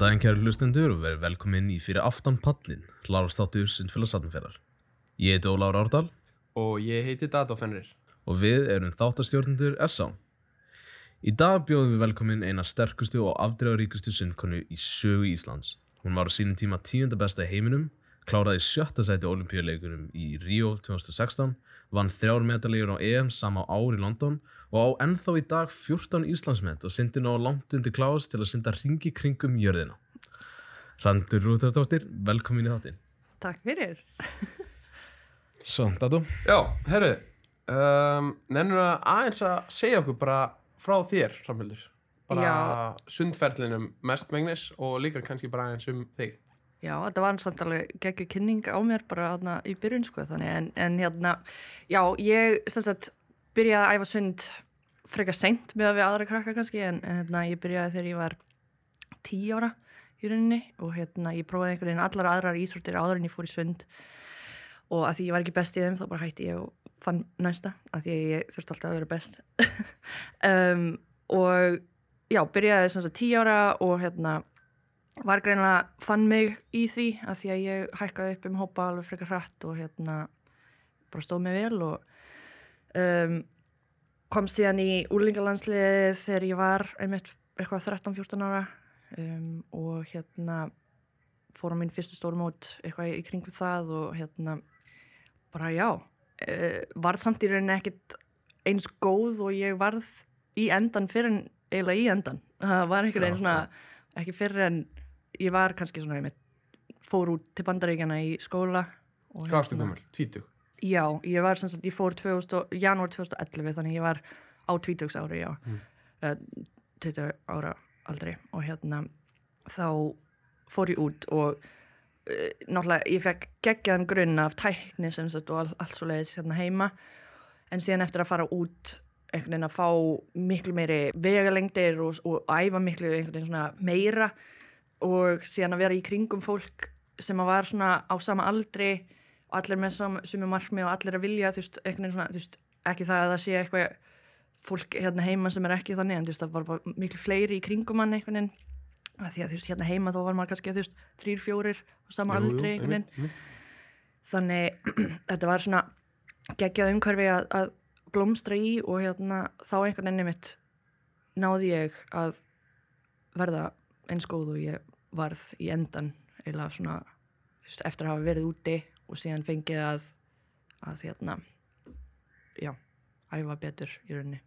Góðan daginn kæru hlustendur og verið velkomin í fyrir aftan pallin, hlaðarstáttur Sundfélagsatnferðar. Ég heiti Óláður Árdal Og ég heiti Dato Fenrir. og við erum þáttastjórnendur S.A. Í dag bjóðum við velkomin eina sterkustu og afdreifaríkustu sundkonu í sögu Íslands. Hún var á sínum tíma tíunda besta í heiminum, kláraði sjötta sæti olimpíuleikunum í Rio 2016, vann þrjár medalíur á EM sama ár í London og á ennþá í dag 14 Íslandsmet og syndi ná langt undir klás til að synda ringi kringum jörðina. Randur Rúðardóttir, velkomin í þáttinn. Takk fyrir. Svo, Dato? Já, herru, um, nennur að aðeins að segja okkur bara frá þér, Ramhildur. Bara Já. sundferðlinum mest megnis og líka kannski bara aðeins um þig. Já, þetta var samt alveg geggju kynning á mér bara þarna í byrjun sko þannig en, en hérna, já, ég sagt byrjaði að æfa sund frekar seint með að við aðra krakka kannski en, hérna, ég byrjaði þegar ég var tíu ára í rauninni og hérna ég prófaði einhvern veginn allar aðrar íþróttir áður en ég fór í sund. Og að því ég var ekki best í þeim þá bara hætti ég og fann næsta að því ég þurfti alltaf að vera best. Um, og já, byrjaði sagt tíu ára og hérna var greinlega fann mig í því að því að ég hækkaði upp um hópa alveg frekar hratt og hérna bara stóð mig vel og um, kom síðan í úlingalandsliðið þegar ég var einmitt eitthvað 13-14 ára um, og hérna fór á mín fyrstu stórmót eitthvað í kringum það og hérna bara já uh, varð samt í rauninni ekkit eins góð og ég varð í endan fyrir en eiginlega í endan það var einhvern veginn svona ekki fyrir en ég var kannski svona einmitt fór út til bandaríkjana í skóla Hvað varstu hérna-? Tvítug? Já, ég var sem sagt, ég fór 2000, og- janúar 2011 þannig ég var á 20 ári, já Mm. uh, 20 ára aldrei og hérna þá fór ég út og uh, náttúrulega ég fekk geggjaðan grunn af tækni sem sagt og all, allt svo leiðis hérna heima en síðan eftir að fara út einhvern veginn að fá miklu meiri vegalengdir og, og æfa miklu einhvern veginn svona meira og síðan að vera í kringum fólk sem að var svona á sama aldri og allir með sumu markmi og allir að vilja þú veist, svona, þú veist, ekki það að það sé eitthvað fólk hérna heima sem er ekki þannig en þú veist, það var bara miklu fleiri í kringum hann einhvern veginn. Að því að þú veist, hérna heima þá var maður kannski þú veist, þrýr, fjórir á sama aldri einhvern veginn. þannig þetta var svona geggjað umhverfi að, að blómstra í og hérna þá einhvern veginn mitt náði ég að verða eins góð og ég varð í endan eða svona veist, eftir að hafa verið úti og síðan fengið að að hérna já, æfa betur í rauninni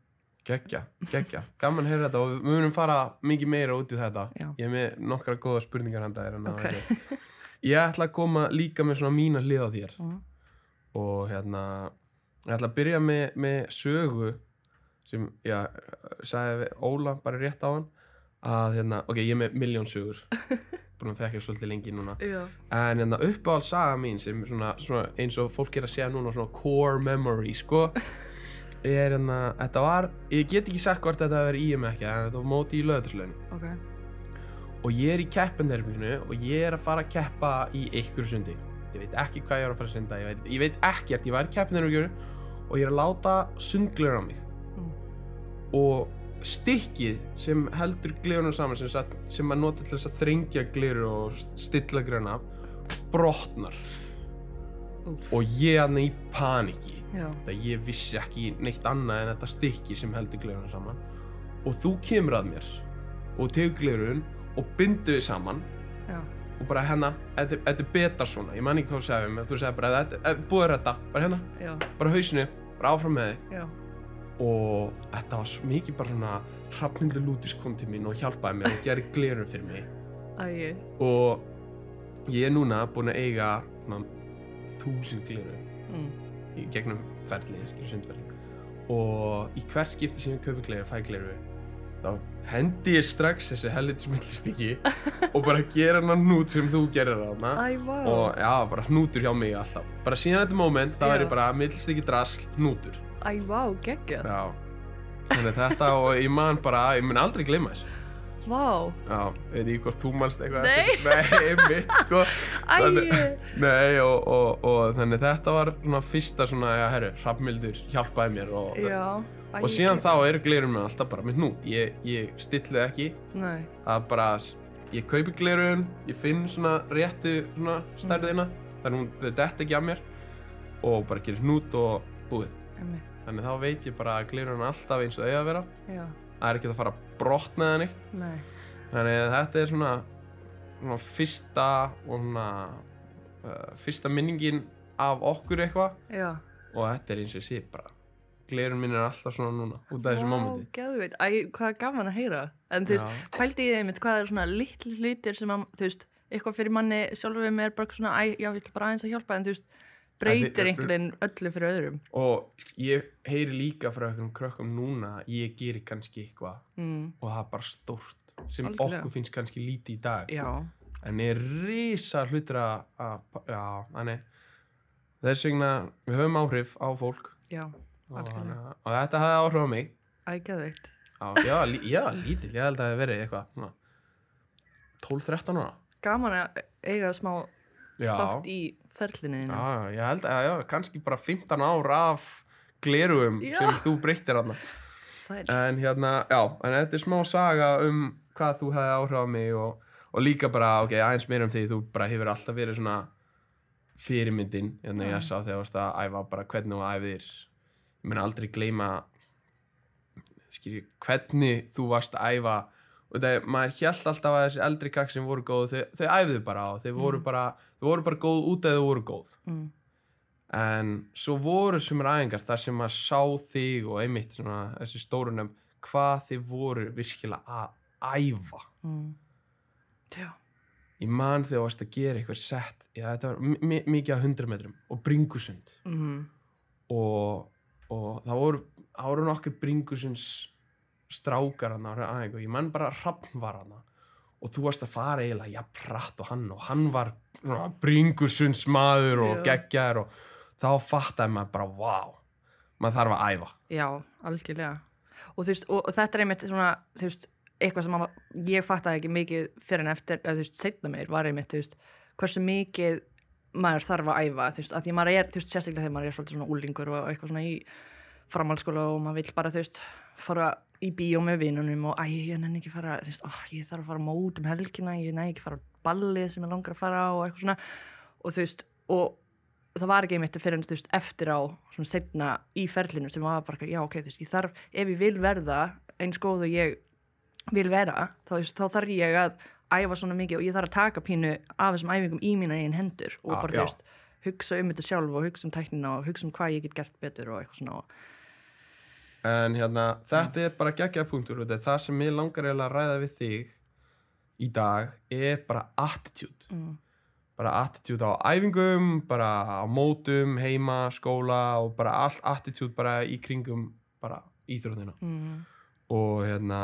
Gekkja, gekkja. Gaman að heyra þetta og við munum fara mikið meira út í þetta. Já. Ég er með nokkra góða spurningar handa þér. en það Ok. ekki. Ég ætla að koma líka með svona mína hlið á þér. Mhm. og hérna ég ætla að byrja með, með sögu sem, já, sagði Óla bara rétt á hann að hérna, ok, ég er með miljón sögur. Búin að þekka svolítið lengi núna. Já, en hérna uppáhald saga mín sem svona, svona eins og fólk er að segja núna svona core memory, sko er hérna, þetta var ég get ekki sagt hvort þetta verið í em ekki en þetta var móti í löðurslögin ok. Og ég er í keppenderfinu og ég er að fara að keppa í einhverju sundi. Ég veit ekki hvað ég er að fara að sunda ég ég veit ekkert, ég var í keppenderfinu og ég er að láta sundglur á mig. Mm. og stikkið sem heldur glirunum saman sem, sagt, sem maður nota til þess að þrengja glirur og stilla gliruna brotnar. Úff. og ég er í paniki þetta ég vissi ekki neitt annað en þetta stykki sem heldur gliruna saman. Og þú kemur að mér og tegur glirun og bindu þið saman. Já, og bara hérna, þetta er betra svona. Ég man ekki hvað þú segði mér, þú segði bara er þetta, bara hérna, bara hausinu bara áfram með þig og þetta var svo mikið bara svona Hrafnildur Lútis kom til mín og hjálpaði mér og gerði glirun fyrir mig. Æi, og ég er núna búinn að eiga svona, þúsund glirun mm. í gegnum sundferli og í hvert skipti sem ég kaupi gleru, fæ gleru þá hendi ég strax þessi hellitis millistiki og bara gera hann nút sem þú gerir þarna. Æ, vá. Og já, bara hnútur hjá mig alltaf. Bara síðan þetta moment, þá er Já. ég bara millistiki drasl, hnútur Æ, vá, geggjað. Já, þannig þetta og ég man bara, ég mun aldrei gleyma þessu. Vá, já, veit ekki hvort þú manst eitthvað Nei. eftir- nei, einmitt, sko. Æ. Þannig- Nei, og, og, og þannig þetta var svona fyrsta svona, já, herru, Hrafnildur hjálpaði mér og, Já. Æ, og síðan þá eru glerun með alltaf bara með hnút ég, ég stillu ekki, Nei, það bara ég kaupi glerun, ég finn svona réttu svona stærðina. Þannig að hún þau dett ekki að mér og bara gerir hnút og búið. Einmitt. Þannig þá veit ég bara að glerun er alltaf eins og eiga að vera. Já, það er ekki að fara að brotna það neitt. Nei, þannig þetta er svona, svona fyrsta og svona uh, fyrsta minningin af okkur eitthvað. Já. og þetta er eins og sé bara glerun mín er alltaf svona núna út af þessu mómenti. Vá, geðveit, æ, hvað er gaman að heyra. En þú veist, Já. pældi ég einmitt hvað er svona litli hlutir sem að, þú veist, eitthvað fyrir manni sjálfur við er bara svona, æ, já, ég ætla bara aðeins að hjálpa. En þú veist, breytir einhvern veginn öllu fyrir öðrum. Og ég heyri líka frá einhverjum krökkum núna að ég geri kannski eitthvað mm, og það er bara stórt sem Algjörlega. okkur finnst kannski lítið í dag. Já, en er risa hlutur að þess vegna við höfum áhrif á fólk. Já, og, að- og þetta hafði áhrif á mig. Æ, geðveikt já, lí- já lítill, ég held að það hef verið eitthvað svona 12-13 ára. Gaman að eiga smá já, þátt í ferlinni já, ég held að já, kannski bara 15 ár af glerugum Já. sem þú breyttir hann en hérna, já, en þetta er smá saga um hvað þú hefði áhrif á mig og, og líka bara, ok, aðeins meira um því þú bara hefur alltaf verið svona fyrirmyndin, hérna ég sá þegar varst að æfa bara hvernig þú æfir. Ég meina aldrei gleyma skilji, hvernig þú varst að æfa. Og það, maður held alltaf að þessi eldri krakk sem voru góð, þau, þau æfðu bara og þau voru Mm. bara, þau voru bara góð út eða þau voru góð. Mm, en svo voru sumar æfingar þar sem maður sá þig og einmitt svona þessi stórunum hvað þið voru virkilega að æfa. Mm. Já, ég man þegar þú varst að gera eitthvað sett já, þetta var mi- mi- mikið að 100 metrum og bringusund mm, og, og það voru það voru nokkur bringusunds strákar hann aðeins ég man bara að Hrafn var hann og þú varst að fara eiginlega jafn hratt og hann og hann var bringusunds maður og Já. geggjar og þá fattaði maður bara wow, maður þarf að æfa já, algjörlega og, veist, og, og þetta er einmitt svona veist, eitthvað sem að, ég fattaði ekki mikið fyrir en eftir, eða þú veist, setna meir var einmitt, veist, hversu mikið maður þarf að æfa, þú veist, að því maður er sérstaklega þegar maður er svona úlingur og eitthvað svona í framhaldsskóla og maður vill bara, þú veist, fara í bíó með vinunum og æ, ég nenni ekki fara þú veist, oh, ég þarf að fara mót um helgina ég nenni ekki fara á ballið sem ég langar að fara á og eitthvað svona, og þú veist og það var ekki einmitt fyrir en þú veist eftir á svona setna í ferlinu sem var bara, já ok, þú veist, ég þarf ef ég vil verða eins góð og ég vil vera, þá, veist, þá þarf ég að æfa svona mikið og ég þarf að taka pínu af þessum æfingum í mína eigin hendur og Já, bara, þú veist, hugsa um þetta sjálf og hugsa um tæknina og hugsa um hvað ég get gert betur og eitthvað svona og, en hérna, þetta er bara geggja punktur og það sem ég langar eiginlega að ræða við þig í dag er bara attitude. Mm, bara attitude á æfingum bara á mótum, heima, skóla og bara all attitude bara í kringum bara íþróttina. Mm, og hérna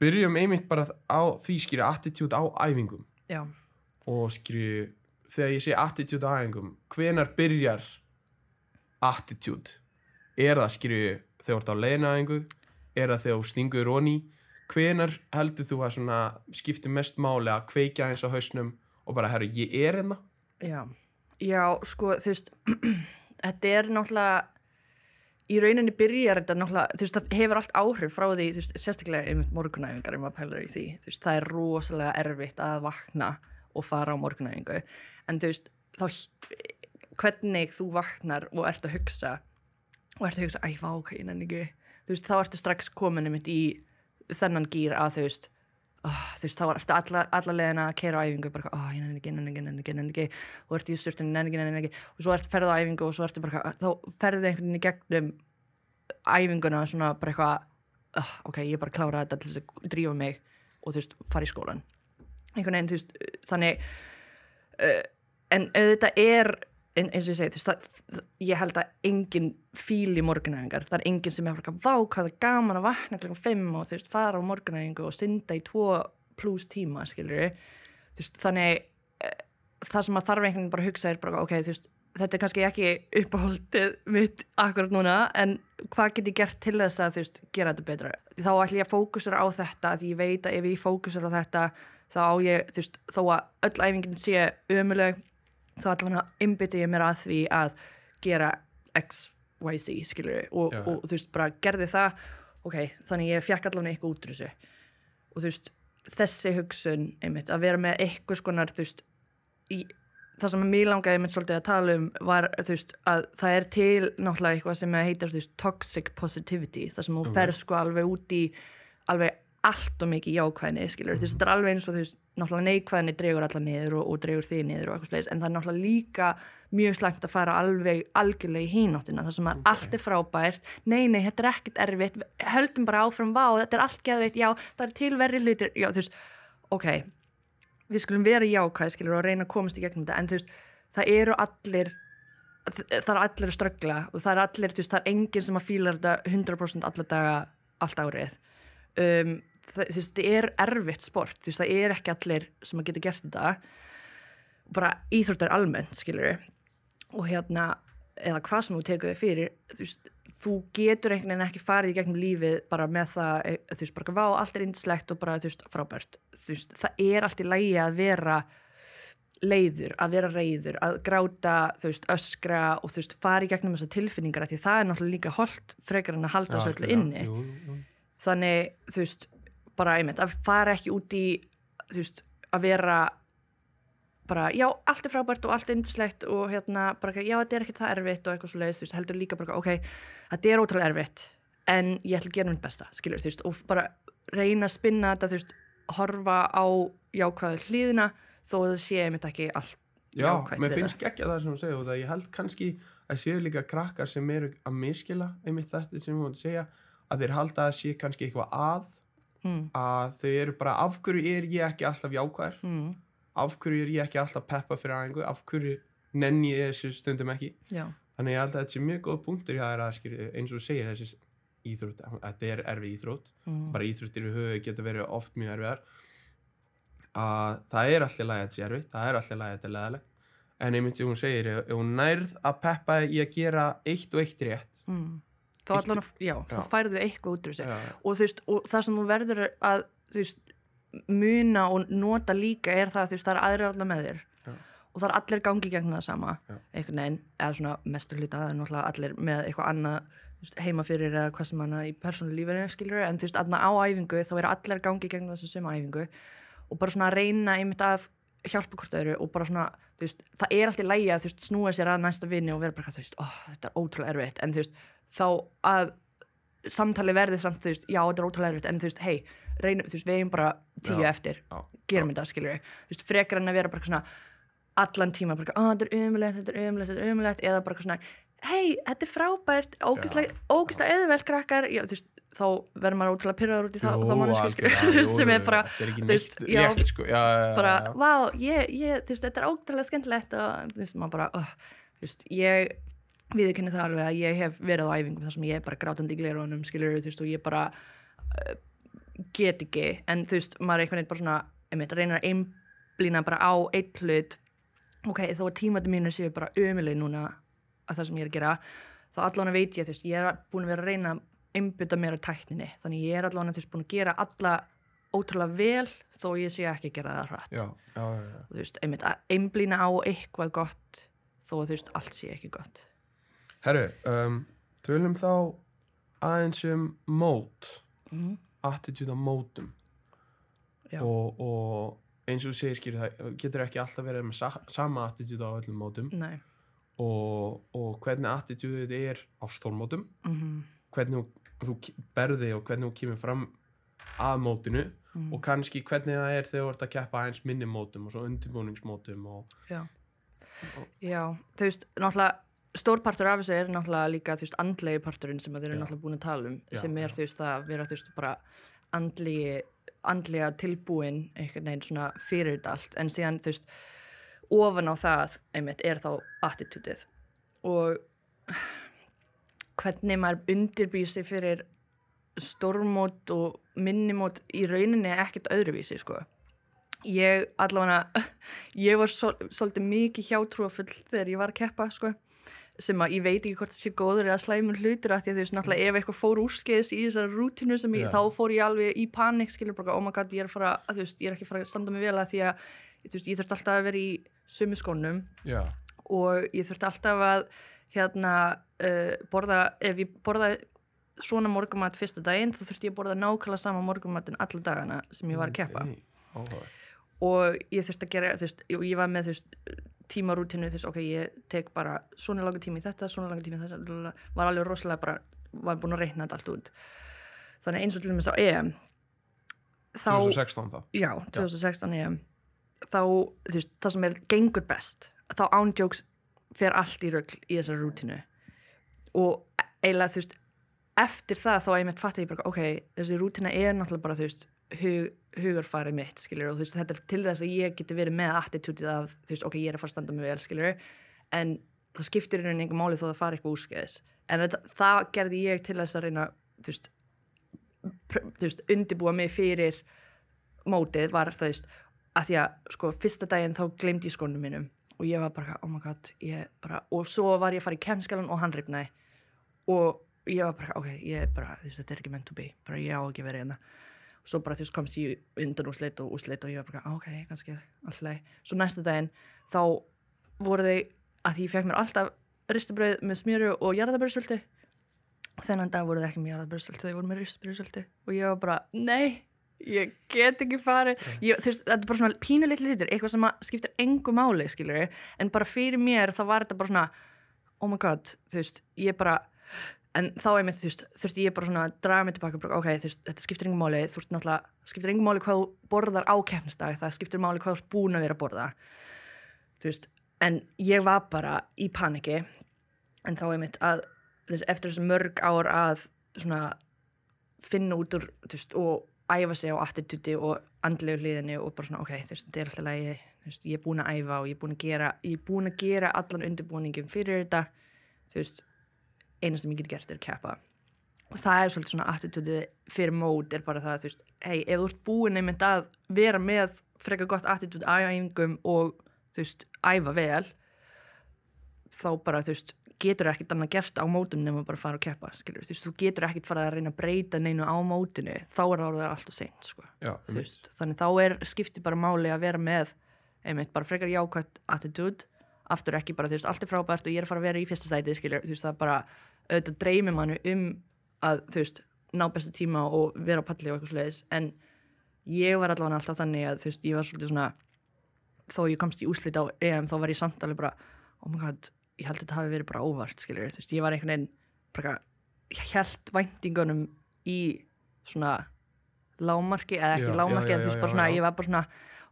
byrjum einmitt bara á því skýri attitude á æfingum. Já, og skýri þegar ég sé attitude á æfingum hvenar byrjar attitude? Er það skýri þegar þú ert á leiðinaæfingu er það þegar þú stingur onni hvenar heldur þú að svona skipti mest máli að kveikja eins á hausnum og bara herru ég er hérna já. Já, sko, þú veist þetta er náttúrulega í rauninni byrjar þetta náttúrulega, þú veist, það hefur allt áhrif frá því, þú veist, sérstaklega einmitt morgunæfingar maður pælar í því, þú veist, það er rosalega erfitt að vakna og fara á morgunæfingu, en þú veist þá, hvernig þú vaknar og ert að hugsa og ert að hugsa, æ, vá, ok, ég nenni ekki. Þú veist, þá ertu strax komin einmitt í þennan gýr að þú veist Oh, þú veist, þá ertu alla, alla leðina að keira á æfingu bara, oh, ég nenni ekki, nenni ekki, nenni ekki, nenni ekki. Og ertu í styrtunni, nenni ekki, nenni ekki. Og svo ertu ferð á æfingu og svo ertu bara þá ferðu einhvern veginn í gegnum æfinguna svona bara eitthvað oh, ok, ég er bara að klára þetta til þess að drífa mig og þú veist, fara í skólan einhvern veginn, þú veist, þannig uh, en auðvitað er eins og ég segi, þú veist, það, ég held að engin fíl í morgunæfingar. Það er engin sem er bara, vá, hvað er gaman að vakna klokkan 5 og þú veist, fara á morgunæfingu og synda í 2 pluss tíma, skilur þú veist, þannig uh, það sem að þarf einhvern veginn bara að hugsa er bara, ok, þú veist, þetta er kannski ekki uppáhaldið mitt akkurat núna, en hvað get ég gert til þess að, þú veist, gera þetta betra? Þá ætlum ég að fókusera á þetta því ég veit að ef ég fókusera á þetta þá á ég, þú veist, þó að öll æfingin sé ömuleg þá allavega einbytti ég mér að því að gera X, Y, Z, skilur og, Já. og þú veist, bara gerði það ok, þannig ég fekk allavega eitthvað út úr þessu og þú veist, þessi hugsun einmitt, að vera með eitthvað skonar þú veist í, það sem mér langaði einmitt svolítið að tala um var þú veist að það er til náttúrulega eitthvað sem heitir þú veist toxic positivity það sem þú Ok. ferð sko alveg út í alveg allt og mikið jákvæðni skilur, þú veist þetta er alveg eins og þú veist náttúrulega neikvæðni dregur alla niður og, og dregur þig niður og eitthvað slegis en það er náttúrulega líka mjög slæmt að fara alveg algjörlega í hínóttina þar sem að allt er frábært. Nei, nei, þetta er ekkert erfitt. Höldum bara áfram, vá, þetta er allt geðveitt já, það er til verri hlutir, já, þú veist ok, við skulum vera jákvæð skilur og reyna að komast í gegnum þetta en þú veist, það eru allir það er allir að ströggla og það er allir, þú veist, það er enginn sem að fíla þetta 100% alla daga allt árið. Um, það, þú veist, það er erfitt sport, þú veist, það er ekki allir sem að geta gert þetta. Bara íþróttar almennt, skilur og hérna, eða hvað sem þú tekur þig fyrir, þú veist þú getur einhvern veginn ekki farið í gegnum lífið bara með það, eh, þú veist, bara vá, allt er yndislegt og bara, þú veist, frábært. Þú veist, það er allt í lægi að vera leiður, að vera reyður að gráta, þú veist, öskra og þú veist, fara í gegnum þessar tilfinningar því það er náttúrulega líka holdt frekar en að halda þessu öllu inni. Jú, jú. þannig, þú veist, bara einmitt að fara ekki út í þú veist, að vera bara, já, allt er frábært og allt er yndislegt og hérna, bara, já, þetta er ekki það erfitt og eitthvað svo leiðist, þú veist, heldur líka bara, ok þetta er ótrúlega erfitt, en ég ætla að gera mitt besta, skilur, þú veist, og bara reyna að spinna þetta, þú veist horfa á jákvæðu hlýðina þó að það sé einmitt ekki allt Já, mér finnst ekki að það sem þú segir og það ég held kannski að séu líka krakkar sem eru að miskila einmitt þetta sem þú voru að segja að þeir halda að sé kannski eitthvað að mm, að þau eru bara af hverju er ég ekki alltaf jákvæður? Mm, af hverju er ég ekki alltaf peppa fyrir aðeingu af hverju nenni ég þessu stundum ekki? Já, þannig ég held að þetta sé mjög góð punktur að skilja, eins og segir þessi íþrótt, þetta er erfi íþrótt. Mm, bara íþróttir í höfu geta verið oft mjög erfiðar. Að það er alltaf lagi að þetta sé erfitt, það er alltaf lagi að þetta er leðalegt en einmitt sem hún segir, ef ef hún nærð að peppa í að gera eitt og eitt rétt mm. Þá allan að, já, þá Já. færðu eitthvað út úr þessu já, og veist, og það sem þú verður að veist, muna og nota líka er það að það er aðrir allar með þér Já. og það er allir gangi gegn það sama Já. einhvern veginn, eða svona mestur hluta það er náttúrulega allir með eitthvað annað heima fyrir eða hvað sem hana í persónu lífinu skilur, en þú veist, aðna á æfingu þá er allir gangi gegn þessu suma æfingu og bara svona að reyna einmitt að hjálpa hvort öðru og bara svona þú veist, það er alltaf lægi að þú veist, snúa sér að næsta vinni og vera bara, þú veist, ó, þetta er ótrúlega erfitt. En þú veist, þá að samtali verði samt, þú veist, já, þetta er ótrúlega erfitt. En þú veist, hei, reynum, þú veist, við eigum bara tíu Já, eftir, já, gerum þetta, skilur við. Þú veist, frekar en að vera bara svona allan tíma, bara, ó, þetta er umulegt, þetta er umulegt, þetta er umulegt, eða bara svona hei, þetta er frábært, ógislega ógislega þá verður maður ótrúlega pyrraður út í það, skilur, jú, sem er bara þetta er ekki neitt rétt sko já, já, bara, vá, ég, ég, þú veist, þetta er ótrúlega skemmtilegt og þú veist, maður bara, oh, þú veist, ég viðurkenni það alveg að ég hef verið á æfingum þar sem ég er bara grátandi í glerunum, skilur, þú veist, og ég bara uh, get ekki, en þú veist, maður er einhvern veginn bara svona, einmitt, reynir að einblína bara á eitt hlut, ok, þó að tímandi mínir séu bara ömuleg núna að það sem ég er að gera, þá allan veit ég, þú veist, ég er búin að vera að reyna einbytta mér á tækninni, þannig ég er allan, þú veist, búin að gera alla ótrúlega vel þó ég sé ekki að gera það hratt. Já, já, já, þú veist, einmitt að einblýna á eitthvað gott þó þú veist, allt sé ekki gott. Herru, um, tölum þá aðeins um mót mm. attitude á mótum. Og, og eins og þú segir skýr það getur ekki alltaf verið með sa sama attitude á öllum mótum. Nei. Og, og hvernig þetta er á stórmótum. Mm hvernig þú, berði og hvernig þú kemur fram að mótinu Mm. og kannski hvernig það er þegar þú ert að keppa aðeins minni mótum og svo undirbúningsmótum og Já. Já, þú veist, náttúrulega stór partur af þessu er náttúrulega líka þú veist, andlegi parturinn sem þeir eru náttúrulega búin að tala um Já, sem er já. þú veist að vera þú veist bara andlegi, andlega tilbúin einhvern veginn svona fyrir þetta allt en síðan þú veist ofan á það einmitt er þá attitútið og hvernig maður undirbýr sig fyrir stórmót og minnimót í rauninni ekkert öðruvísi sko ég allavega ég var svol, svolítið mikið hjátrúafull þegar ég var að keppa sko sem að ég veit ekki hvort það sé góður eða slæmur hlutur að því að þú veist náttúrulega ef eitthvað fór úrskeiðis í þessari rútinu sem ég, Já. þá fór ég alveg í panik skilur bara, oh my god, ég er fara að veist, ég er ekki fara að standa mig vel að því að veist, ég þurfti alltaf að vera í sömu skónum já, og ég þurfti alltaf að hérna uh, borða, ef ég borða svona morgumat fyrsta daginn þá þurfti ég að borða nákvæmlega sama morgumatin alla dagana sem ég var að keppa. Nei, áhugaverð. og ég þurfti að gera þú veist, ég var með þú veist, tímarútinu þú veist, ok, ég tek bara svona langur tími þetta, svona langur tími þetta lalala, var alveg rosalega bara, var búin að reikna þetta allt út. Þannig eins og til dæmis á EM þá, 2016 þá. Já, 2016 EM þá, þú veist, það sem er gengur best, þá ándjóks fer allt í rögl í þessari rútinu og eiginlega þú veist eftir það þá einmitt fatt ég bara ok, þessi rútina er náttúrulega bara þú veist hug, hugarfarið mitt, skiljur og þú veist, þetta er til þess að ég geti verið með attitútið af, þú veist, ok, ég er að fara að standa mig vel, skiljur, en það skiptir í rauninni einhver máli þó það fari eitthvað úrskeiðis. En þetta, það gerði ég til þess að reyna, þú veist þú veist, undibúa mig fyrir mótið var þú veist að því að, sko, fyrsta daginn þá glemdi ég skónum mínum og ég var bara, oh my god bara, og svo var ég að fara í kemskalan og hann rifnaði. Og ég var bara, ok, ég er bara, þú veist, þetta er ekki meant to be bara ég á ekki vera hérna. Og svo bara þú veist komst ég undan úrslit og úrslit og ég var bara, "Ah, ok, kannski alltaf svo næsta daginn, þá voru þau, að ég fekk mér alltaf ristabröð með smjöru og jarðabröðsöldi þennan dag voru þau ekki með jarðabröðsöldi þau voru með ristabröðsöldi og ég var bara, nei ég get ekki farið. Ég, þú veist, þetta er bara svona pínu litli hlutir eitthvað sem skiptir engu máli, skilur en bara fyrir mér þá var þetta bara svona oh my god, þú veist, ég bara en þá einmitt, þú veist, þurfti ég bara svona að draga mig tilbaka, ok, þú veist, þetta skiptir engum máli þú veist náttúrulega, skiptir engum máli hvað þú borðar á keppnisdag, það skiptir máli hvað þú ert búin að vera að borða þú veist, en ég var bara í paniki en þá einmitt að þess, eftir þessu mörg ár að svona finna út úr, þú veist, og æfa sig á attitúti og andlegu hliðinni og bara svona, ok, þú veist, þetta er alltaf lægi veist, ég er búin að æfa og ég er búin að gera ég er búin að gera allan undirbúningin fyrir þetta. Þú veist, eina sem ég get gert er að keppa. Og það er svolítið svona attitútið fyrir mót er bara það, þú veist, hei, ef þú ert búin einmitt að vera með frekar gott attitút á æfingum og þú veist, æfa vel þá bara, þú veist, getur ekkert annað gert á mótum nema bara fara og keppa, skilur þú veist, þú getur ekkert fara að reyna að breyta neinu á mótinu, þá er það alltaf seint, sko, Já, þú veist, þannig þá er skipti bara máli að vera með einmitt, bara frekar jákvæmt attitút aftur ekki bara, þú veist, allt er frábært og ég er að fara að vera í fyrsta stæti, skilur, þú veist, það bara auðvitað dreymir mannu um að, þú veist, ná besta tíma og vera á palli og eitthvað sliðis, en ég var allavega alltaf þannig að, þú veist, ég var svolítið svona þó ég komst í úslit á EM þá var ég samt alveg bara, oh my god ég held að þetta hafi verið bara óvart, skilur veist, ég var einhvern veginn, held væntingunum í svona lámarki, eða ekki Já, lámarki, já, en þú já, veist, já, bara svona já. ég var bara svona,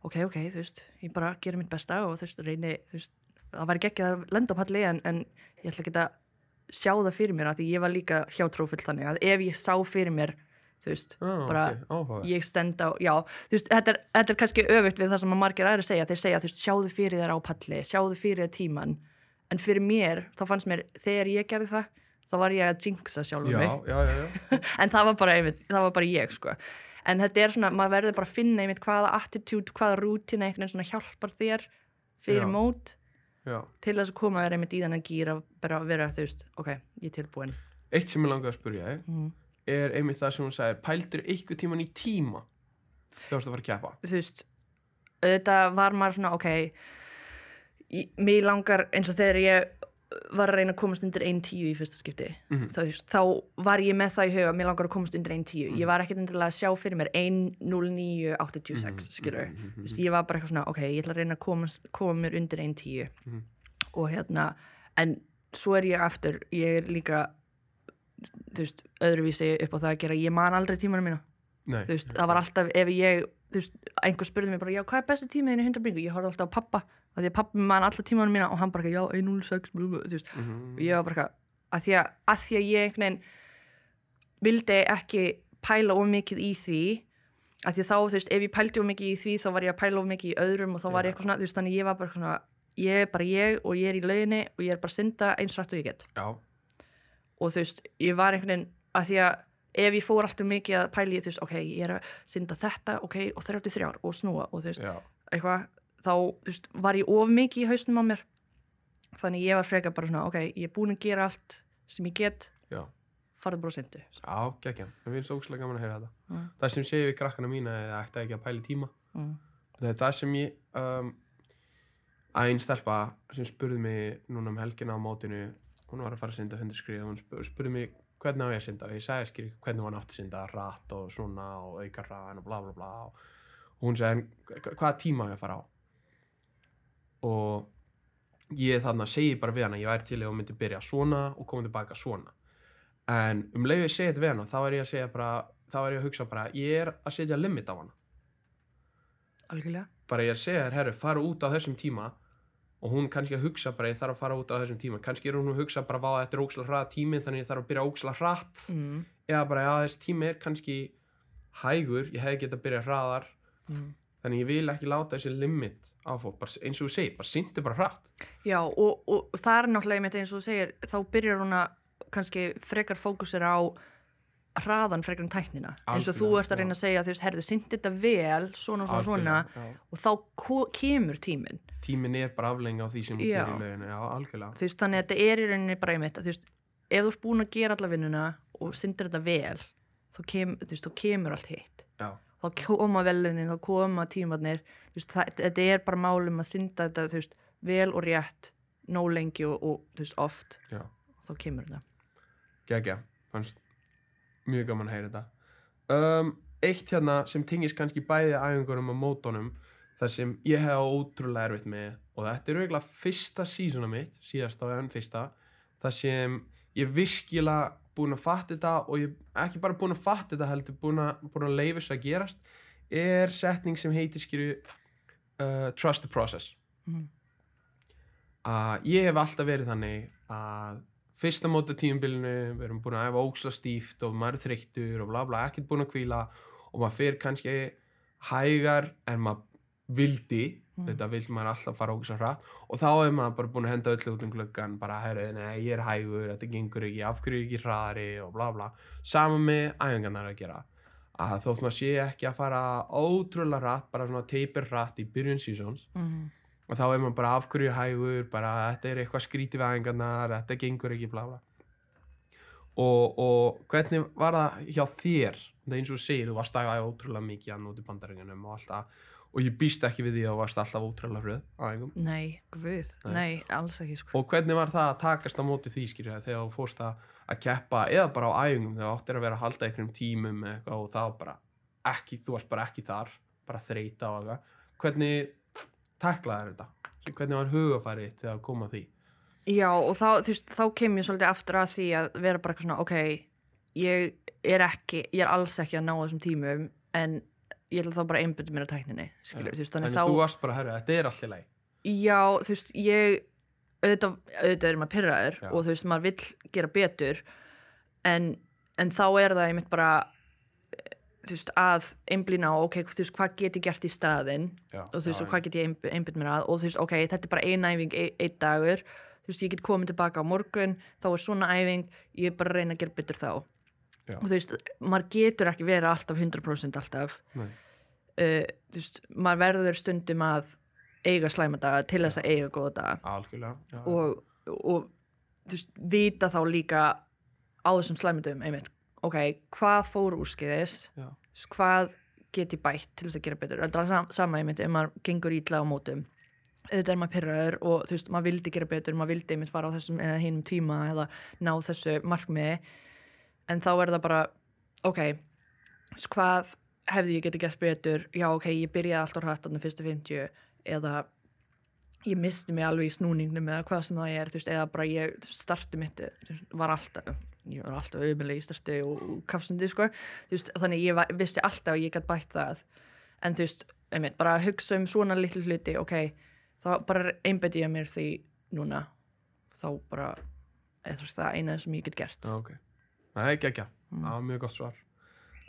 ok, ok, þú veist ég bara gera mitt besta og þú veist, reyni þú veist, það væri ekki að lenda á palli en, en ég ætla ekki að sjá það fyrir mér að því ég var líka hjátrúfull þannig að ef ég sá fyrir mér þú veist, ah, bara ok, áhugaverð. ég stend á, já, þú veist, þetta er, þetta er kannski öfugt við það sem að margir aðri segja, þeir segja, þú veist, sjáðu fyrir þér á palli, sjáðu fyrir þér tíman, en fyrir mér, þá fannst mér, þegar ég gerði það, þá var ég að jinxa sjálfur já, mig, já, já, já. en það var bara, einmitt, það var bara ég, sko, en þetta er svona, maður verður bara að finna einmitt hvaða attitude, hvaða rútina einhvern veginn svona hjálpar þér fyrir mót já. til þess að koma þér einmitt í þennan gýr að bara vera, þú veist, ok, ég er tilbúin. Eitt sem ég langaði að spurja Mm. er einmitt það sem hún sagði pældir eitthvað tíman í tíma þegar þú varst að fara að keppa þú veist auðvitað var maður svona ok mér langar eins og þegar ég var að reyna að komast undir 1.10 í fyrsta skipti Mhm. þá, þú veist, þá var ég með það í huga mér langar að komast undir 1.10 Mhm. ég var ekkert endilega að sjá fyrir mér 1.09.86 Mhm, skilur mhm, mhm, Þú veist, ég var bara eitthvað svona ok, ég ætla að reyna að koma, koma mér undir 1.10 Mhm. og hérna en svo er ég aftur ég er líka þú veist, öðruvísi upp á það að gera ég man aldrei tímanum mína Nei, þú veist, það var alltaf ef ég, þú veist, einhver spurði mig bara, já, hvað er besti tímiðin í 100 bringu? Ég horfði alltaf á pappa, af því að pappi man alla tímanum mína og hann bara, já, 106, blú, blú, þú veist, Mhm. og ég var bara, að því að, að því að ég einhvern veginn vildi ekki pæla of mikið í því, að því að þá, þú veist, ef ég pældi of mikið í því, þá var ég að pæla of mikið í öðrum og þá var ég eitthvað svona, þú veist, þannig ég var bara svona, ég er bara ég og ég er í lauginni og ég er bara synda eins rætt og ég get. Já, og þú veist, ég var einhvern veginn að því að ef ég fór alltaf mikið að pæli þú veist, ok, ég er að synda þetta ok, og 33 og snúa og þú veist, eitthvað, þá veist, var ég of mikið í hausnum á mér. Þannig ég var frekar bara svona, ok, ég er búin að gera allt sem ég get, já. Farðu bara að syndu Já, geggjan, það finnst ógslag gaman að heyra þetta. Mm. Það sem segi við krakkana mína er að ætta ekki að pæla í tíma. Mm. Það er það sem ég um, að einn stelpa sem spurði mig núna um helgina á mótinu hún var að fara að synda 100 skrið og hún spur, spurði mig hvernig á ég að synda? Og ég sagði skil hvernig hún átti að synda rætt og svona og auka ræðan og bla bla bla. Og hún sagði "Hva- hvaða tíma á ég að fara á og ég þannig að segi bara við hana ég væri til að hún myndi byrja svona og koma tilbaka svona. En um leið ég segi þetta við hana þá er ég að segja bara þá er ég að hugsa bara ég er að setja limit á hana. Algjörlega. Bara ég er að segja þér, herru, fara út á þessum tíma og hún kannski að hugsa bara ég þarf að fara út á þessum tíma. Kannski er hún að hugsa bara vá, þetta er óksla hraða tíminn þannig ég þarf að byrja óksla hratt. Mm. eða bara, já, þessi tími er kannski hægur, ég hefði getað að byrja hraðar. Mm. Þannig ég vil ekki láta þessi limit á fólk, bara, eins og þú segir, bara syndu bara hratt. Já, og, og það er náttúrulega einmitt eins og þú segir, þá byrjar hún að kannski frekar fókusir á hraðan frekar en tæknina. Eins og þú ert að reyna já. að segja, þú veist, herðu, syndi þetta vel svona svona, svona Algjörlega, já. og þá kemur tíminn. Tíminn er bara aflengi á því sem þú gerir í löginu, já, algjörlega. Þú veist, þannig að þetta er í rauninni bara einmitt þú veist, ef þú ert búin að gera alla vinnuna og syndir þetta vel þá, kem, þú veist, þá kemur allt hitt. Já, þá koma velunin, þá koma tímarnir. Þú veist, það, þetta er bara málum að synda þetta, veist, vel og rétt nóg lengi og, og veist, oft. Já, þá kemur þetta. Gegja fannst mjög gaman að heyra þetta. Um, eitt hérna sem tingist kannski bæði æfingunum og mótonum þar sem ég hef ótrúlega erfitt með og þetta er auðvitað fyrsta sísona mitt síðast á enn fyrsta þar sem ég virkilega búin að fatta þetta og ég ekki bara búin að fatta þetta heldur búin að, að leifa þess að gerast er setning sem heitir skýru uh, trust the process Mhm. að ég hef alltaf verið þannig að fyrsta móta tíumbilinu við erum búin að æfa óksla stíft og maður er þreyttur og bla bla, ekkert búin að kvíla og maður fyrir kannski hægar en maður vildi Mm. þetta vil maður alltaf fara óksla hratt. Og þá er maður bara búin að henda öllu út um gluggan bara, herru, nei, ég er hægur, þetta gengur ekki af hverju er ég ekki hraðari? og bla bla. Saman með æfingarnar að gera. Að þótt maður sé ekki að fara ótrúlega hratt, bara svona teipir hratt í byrjun sísons mm. og þá er maður bara af hverju hægur? Bara þetta er eitthvað skrítið við æfingarnar þetta gengur ekki bla bla. Og, og hvernig var það hjá þér? Það eins og segir, þú varst að æfa ótrúlega mikið að nóti bandarengunum og alltaf og ég býst ekki við því að þú varst alltaf ótrúlega hröð. Á æfingum Nei, guð, Nei. nei, alls ekki sko. og hvernig var það að takast á móti því skilja þegar þú fórst að, að keppa eða bara á æfingum þegar þú áttir að vera að halda einhverjum tímum með eitthvað og það var bara ekki, þú varst bara ekki þar bara þreita og eitthvað. Hvernig taklaði þetta? Hvernig var hugafæri þitt þegar kom að því? Já, og þá, þú veist, þá kem ég svolítið aftur að því að vera bara eitthvað svona, ok, ég er ekki, ég er að ég ætla þá bara að einbytta mér að tækninni, skilur, þú veist, þannig þannig að þú þá, varst bara, herru, þetta er allt í lagi. Já, þú veist, ég, auðvitað, auðvitað er maður pyrraður Já. og þú veist, maður vill gera betur, en, en þá er það einmitt bara, þú veist, að einblýna á, ok, þú veist, hvað get ég gert í staðinn já, og þú veist, og hvað get ég einb- einbytt mér að og þú veist, ok, þetta er bara ein æfing ein, einn dagur, þú veist, ég get komið tilbaka á morgun, þá er svona æfing ég er bara að reyna að gera betur þá Já. og þú veist, maður getur ekki verið alltaf 100% alltaf. Uh, þú veist, maður verður stundum að eiga slæma daga til þess að eiga góða daga. Og, og þú veist, vita þá líka á þessum slæmundum einmitt, ok, hvað fór veist, hvað get ég bætt til þess að gera betur? Það er sam, sama einmitt ef maður gengur ítla á mótum. Auðvitað er maður pyrraður og þú veist, maður vildi gera betur maður vildi einmitt fara á þessum eða hinum tíma eða ná þessu markmiði en þá er það bara ok, hvað hefði ég getið gert betur? Já ok, ég byrjaði alltaf hrætt þannig fyrstu 50 eða ég misti mig alveg í snúningnum eða hvað sem það er, þú veist, eða bara ég starti mitt þú veist, var alltaf ég var alltaf auðmjölega í starti og, kafsundi sko, þú veist, þannig ég var, vissi alltaf að ég gætt bætt það. En þú veist, einmitt, bara að hugsa um svona litlu hluti, ok, þá bara einbæti ég mér því núna. Þá bara er það eina sem ég get gert. Já, ok, það er ekki ekki Mm. það var mjög gott svar.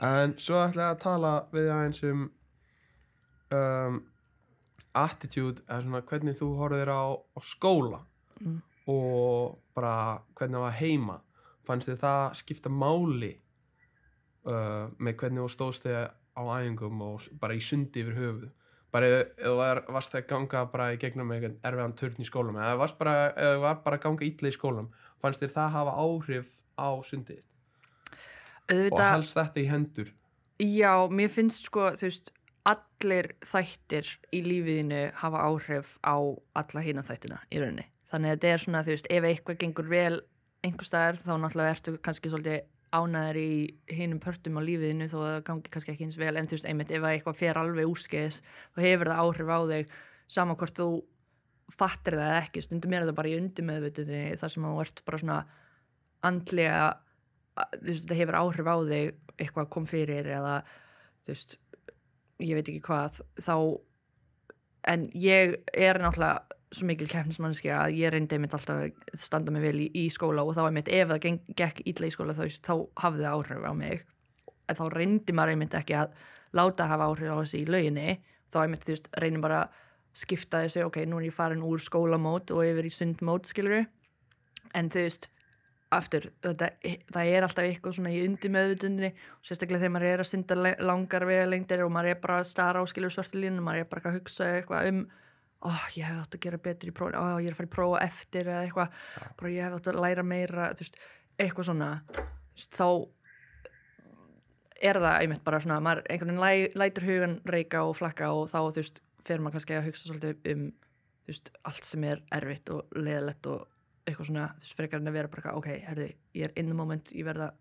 En svo ætla ég að tala við aðeins um um attitude, eða svona hvernig þú horfðir á, á skóla. Mm. og bara hvernig það var heima. Fannst þið það skipta máli uh, með hvernig þú stóðst þig á æfingum og bara í sundi yfir höfuð? Bara var, varst það að ganga bara í gegnum eitthvað erfiðan törn í skólam eða varst bara, eða var bara ganga illa í skólam fannst þér það hafa áhrif á sundið og helst þetta í hendur. Já, mér finnst sko þú veist, allir þættir í lífiðinu hafa áhrif á alla hina þættina í rauninni. Þannig að þetta er svona, þú veist, ef eitthvað gengur vel einhver staðar, þá náttúrulega ertu kannski svolítið ánæður í hinum pörtum á lífiðinu þó að það gangi kannski ekki eins vel. En þú veist, einmitt, ef eitthvað fer alveg úrskeiðis þá hefur það áhrif á þig sama hvort þú fattir það ekki, stundum er það bara í undirmeðvituðinni þar sem þú ert bara svona andlega þú veist, þetta hefur áhrif á þig eitthvað kom fyrir eða þú veist, ég veit ekki hvað þá en ég er náttúrulega svo mikil keppnismannski að ég reyndi einmitt alltaf að standa mig vel í, í skóla og þá einmitt ef það geng, gekk illa í skóla þá, þá hafði það áhrif á mig. En þá reyndi maður einmitt ekki að láta hafa áhrif á þessi í lauginni. Þá einmitt þú veist reynir bara skipta þessu ok, nú er ég farin úr skólamót og yfir í sundmót skilur en þú veist aftur, þetta, það er alltaf eitthvað svona í undir meðvutundinni og sérstaklega þegar maður er að synda langar vegalengdir og maður er bara að stara á skilur svartu línu og maður er bara að hugsa eitthvað um ó, ég hef átt að gera betur í prófinu ó, ég er að fara í prófa eftir eða eitthvað bara ég hef átt að læra meira þú veist, eitthvað svona veist, þá er það einmitt bara svona, maður einhvern veginn læ, lætur hugan reyka og flakka og þá þú veist, fer maður kannski að hugsa svolítið um þú veist, allt sem er erfitt og leðilegt og eitthvað svona, þú veist, frekar en að vera bara ok, herði, ég er in the moment, ég verða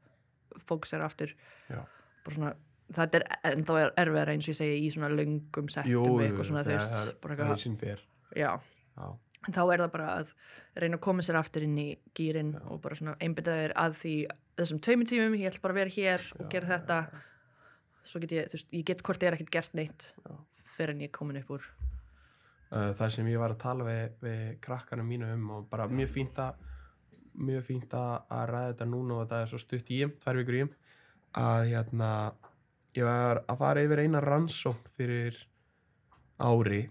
fókusera aftur. Já. bara svona, þetta er ennþá er erfiðar eins og ég segi í svona löngum settum eitthvað svona, þú veist, bara það eitthvað, já. Já, en þá er það bara að reyna að koma sér aftur inn í gýrin og bara svona einbytta þér að því þessum tveimur tímum, ég ætla bara að vera hér og gera þetta. svo get ég, þú veist, ég get hvort ég er ekkert gert neitt fyrir en ég er komin upp úr það sem ég var að tala við, við krakkanum mínu um og bara mjög fínt að mjög fínt að að ræða þetta núna og þetta er svo stutt í um, tvær vikur í um að hérna ég var að fara yfir eina rannsókn fyrir ári.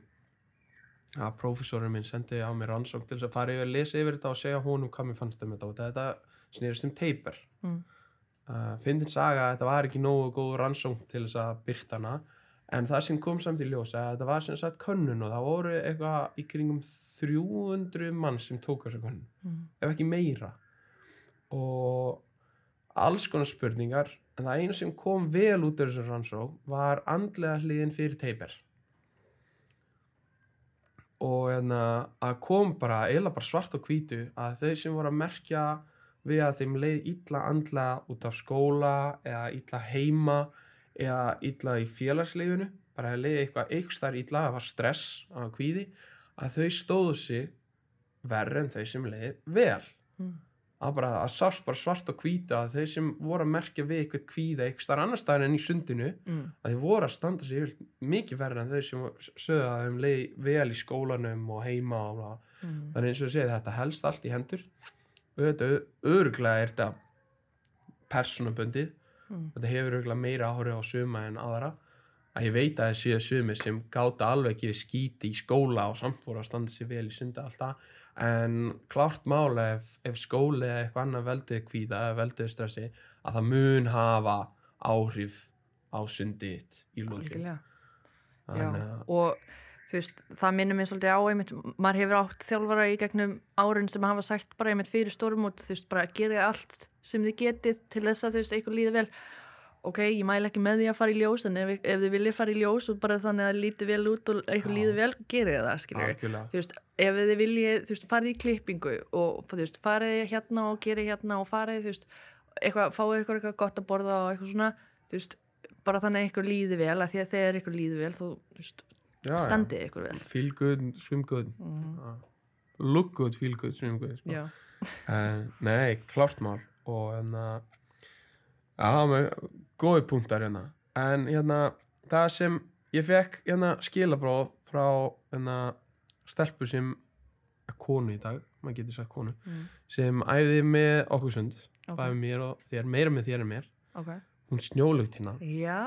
Að prófessorinn minn sendi á mér rannsókn til þess að fara yfir, lesa yfir þetta og segja honum hvað mér fannst um þetta og þetta snýrist um teipar mm. uh, fyndin saga að þetta var ekki nógu góð rannsókn til þess að byrta hana en það sem kom samt í ljós að þetta var sem sagt könnun og það voru eitthvað í kringum 300 mann sem tók þessa könnun Mm. ef ekki meira og alls konar spurningar en það einu sem kom vel út af þessum rannsók var andlega hliðin fyrir teipir og hérna að kom bara, eila bara svart og hvítu að þau sem voru að merkja við að þeim leið illa andlega út af skóla eða illa heima eða illa í félagsleginu bara að leiði eitthvað þar illa það var stress að kvíði að þau stóðu sig verri en þau sem leiði vel Mm. að bara að sást bara svart og hvíta að þau sem voru að merkja við eitthvað kvíða þar annar staðar en í sundinu Mm. að þau voru að standa sig mikið verri en þau sem sögðu að þeim leiði vel í skólanum og heima og Mm. þannig eins og ég segi þetta helst allt í hendur auðvitað öruglega er þetta persónabundið Mm. þetta hefur öruglega meira áhrif á suma en aðra. Að ég veit að það séu sumi sem gáta alveg ekki skíti í skóla og samt voru að standa sig vel í sunda alltaf en klárt mála ef, ef skóli eða eitthvað annað veldið kvíða eða veldið stressi að það mun hafa áhrif á sundið í lókin og veist, það minnir mér svolítið á einmitt, maður hefur átt þjálfara í gegnum árin sem hafa sagt bara einmitt fyrir stórmót, þú veist, bara gerið allt sem þið getið til þess að þú veist, eitthvað líði vel. Ok, ég mæla ekki með því að fara í ljós en ef, ef þið viljið fara í ljós og bara þannig að það líti vel út og eitthvað líði vel, gerið það, skiljið þú veist, ef þið viljið, þú veist, farið í klippingu og þú veist, farið hérna og gerið hérna og farið, þú veist, eitthvað, fáið eitthvað gott að borða og eitthvað bara þannig að ykkur líði vel, að því að þegar ykkur líði vel, þú veist, Já, standið ykkur vel. feel good, swim good Mm. look good, feel good, swim good sko. En, nei, klart mál og hérna já, með góði punktar hérna en hérna, það sem ég fekk hérna skilabróð frá hérna stelpu sem er konu í dag, maður getur sagt konu mm. sem æfði með okkur sund ok, bæði mér og þér, meira með þér en mér ok. hún snjólugt hérna Já,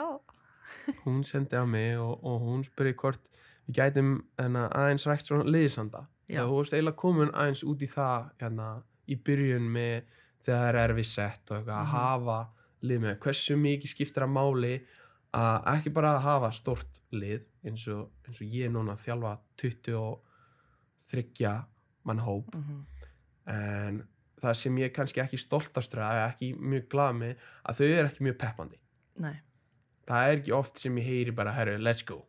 hún sendi á mig og, og hún spurði hvort við gætum hérna, aðeins rækt svona liðsanda. Og þú veist eiginlega komin aðeins út í það hérna, í byrjun með þegar það er erfið sett og eitthvað að Mhm. hafa lið með. Hversu mikið skiptir að máli að ekki bara að hafa stort lið eins og, eins og ég núna þjálfa 23 mann hóp. Mm en það sem ég kannski ekki stoltastur að ekki mjög glað með að þau eru ekki mjög peppandi. Nei, það er ekki oft sem ég heyri bara herru let's go.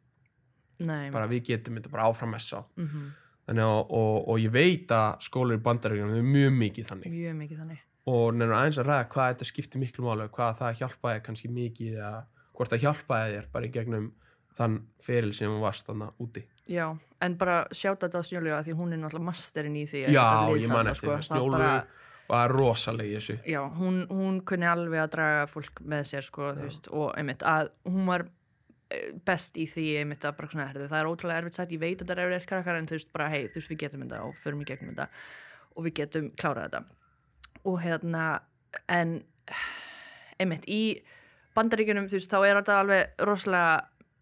Nei, bara við getum þetta bara áfram messa mm þannig að, og, og ég veit að skólar í bandaríkjum er mjög mikið þannig. Mjög mikið þannig. Og nefnir aðeins að ræða hvað þetta skiptir miklu máli hvað það hjálpaði kannski mikið eða hvort það hjálpaði þér bara í gegnum þann feril sem þú varst þannig úti. Já, en bara sjáta þetta á Snjólu því hún er náttúrulega masterinn í því að já, ég man eftir Það snjólu bara- var rosalega í þessu. Já, hún, hún kunni alveg að draga fólk með sér sko, veist, og einmitt að hún var eh, best í því einmitt að bara svona, herðu, það er ótrúlega erfitt sætt ég veit að það er erfitt krakkar en þú veist bara hei, þú veist við getum þetta og förum í gegnum þetta og við getum klárað þetta. Og hérna en einmitt í bandaríkjunum þú veist þá er þetta alveg rosalega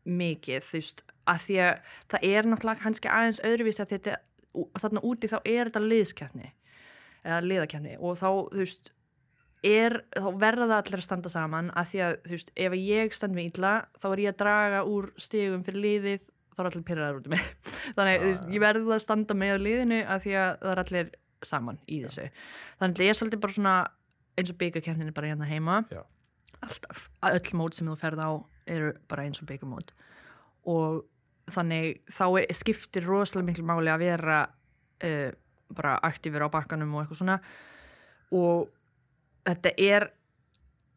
mikið þú veist að því að það er náttúrulega kannski aðeins öðruvísi að þetta þarna úti þá er þetta liðskefni eða liðakefni og þá þú veist er, þá verða það allir að standa saman að því að þú veist ef ég stend mig illa þá er ég að draga úr stigum fyrir liðið þá er allir pyrraðar út um mig. Þannig þú veist, ég verði að standa með liðinu að því að það er allir saman í þessu. Þannig ég er svolítið bara svona eins og byggarkefnin bara hérna heima. Já. alltaf, öll mót sem þú ferð á eru bara eins og byggarmót og þannig þá er- skiptir rosalega miklu máli að vera uh, bara aktífur á bakkanum og eitthvað svona. Og þetta er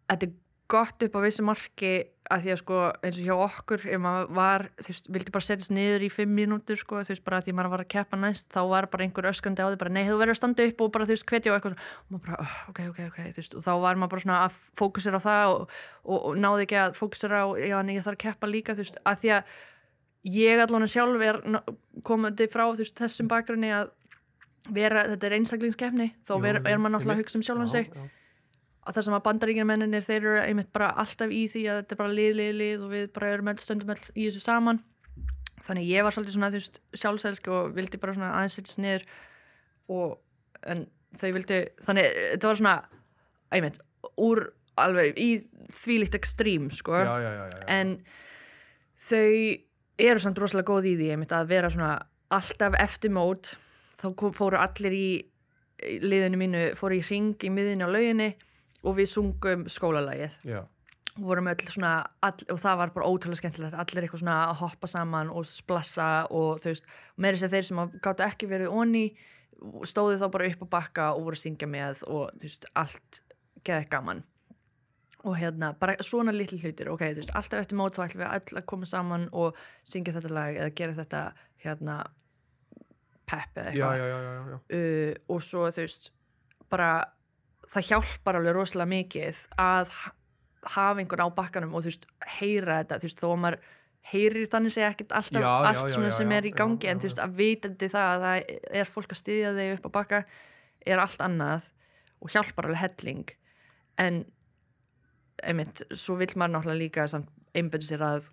þetta er gott upp á vissu marki að því að sko eins og hjá okkur ef maður var, þú veist, vildi bara setjast niður í fimm mínútur sko, þú veist, bara að því maður var að keppa næst þá var bara einhver öskandi á því bara nei, þú verður að standa upp og bara, þú veist, hvetja og eitthvað og maður bara, oh, ok, ok, ok, þú veist, og þá var maður bara svona að fókusera á það og, og, og náði ekki að fókusera á, já, en ég þarf að keppa líka, þú veist, að því að ég allan sjálf er komandi frá, veist, þessum bakgrunni að vera, þetta er einstaklingskeppni þá Jú, ver, jú, er maður náttúrulega að hugsa um sjálfan sig. að það sem að bandaríkjarmenninir þeir eru einmitt bara alltaf í því að þetta er bara lið, lið, lið og við bara erum stöndum öll í þessu saman. Þannig ég var svolítið svona þú veist sjálfsælsk og vildi bara svona aðeins niður og en þau vildi, þannig þetta var svona einmitt, úr alveg í þvílíkt ekstrím sko. Já, já, já. en þau eru samt rosalega góð í því einmitt að vera svona alltaf eftir mót þá kom, fóru allir í liðinu mínu, fóru í ring í miðinu á lauginni og við sungum skólalagið. Já. og vorum öll svona all, og það var bara ótrúlega skemmtilegt. Allir eitthvað svona að hoppa saman og splassa og þú veist, meiri sér þeir sem gáttu ekki verið onni stóðu þá bara upp á bakka og voru að syngja með og þú veist, allt geði gaman. Og hérna, bara svona litli hlutir. Ok, þú veist, alltaf eftir mót þá ætlum við öll að koma saman og syngja þetta lag eða gera þetta hérna pep eða eitthvað. uh, og svo þú veist bara það hjálpar alveg rosalega mikið að ha- hafa einhvern á bakkanum og þú veist heyra þetta, þú veist þó að maður heyrir þannig segja ekkert alltaf Já, allt já, svona já, sem er í gangi en þú veist að vitandi það að það er fólk að styðja þig upp á bakka er allt annað og hjálpar alveg helling. En einmitt, svo vill maður náttúrulega líka einbyrði sér að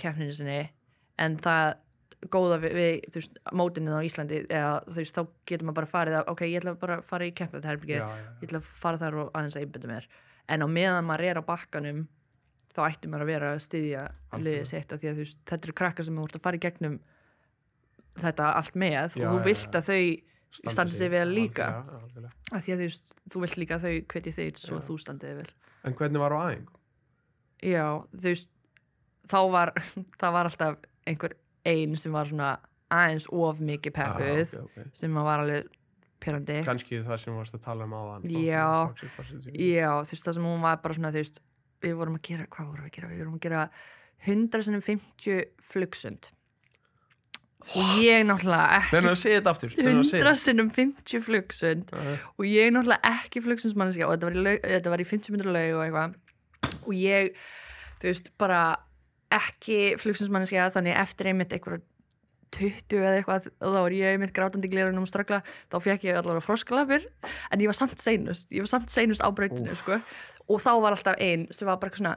keppninu sinni en það góða við, við þú veist, mótinni á Íslandi eða þú veist, þá getur maður bara farið að ok, ég ætla bara að fara í já, ég ætla að fara þar og aðeins að einbyrða mér. En á meðan maður er á bakkanum þá ætti maður að vera að styðja liðið sitt af því að þú veist, þetta eru krakkar sem þú ert að fara í gegnum þetta allt með Já, og þú vilt að þau standi sig. vel líka. algjörlega. af því að þú veist, þú vilt líka að þau hvetji þig svo að þú standið vel. En hvernig var á æfingu? já, þú veist þá var, það var alltaf einhver ein sem var svona aðeins of mikið peppuð Ah, ok, ok. sem var alveg pyrrandi kannski það sem varst að tala um áðan Já. Já, þú veist það sem hún var bara svona þú veist, við vorum að gera, hvað vorum við að gera? Við vorum að gera 150 flugsund og ég náttúrulega ekki að segja þetta aftur Reyndu að segja 100 sinnum 50 flugsund þetta. og ég náttúrulega ekki flugsundsmanniska og þetta var í, laug, þetta var í 50 minnur laug og eitthvað og ég, þú veist, bara ekki flugsundsmanniska þannig eftir einmitt eitthvað 20 eða eitthvað þá var ég einmitt grátandi glirunum og ströggla þá fekk ég allavega froskalapir en ég var samt seinust, ég var samt seinust á brautinu sko. og þá var alltaf ein sem var bara svona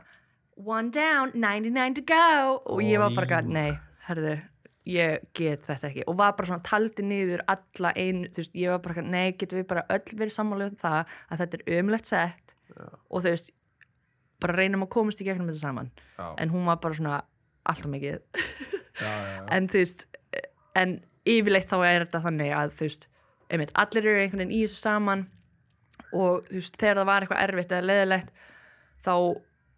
one down, 99 to go. Og ég var bara, nei, herðu ég get þetta ekki. Og var bara svona taldi niður alla einu, þú veist, ég var bara nei, getum við bara öll verið sammála um það að þetta er ömlegt sett? Já. og þú veist bara reynum að komast í gegnum þetta saman. Já, en hún var bara svona alltaf mikið. Já, já, en þú veist en yfirleitt þá er þetta þannig að þú veist, einmitt, allir eru einhvern veginn í þessu saman og þú veist, þegar það var eitthvað erfitt eða leðilegt þá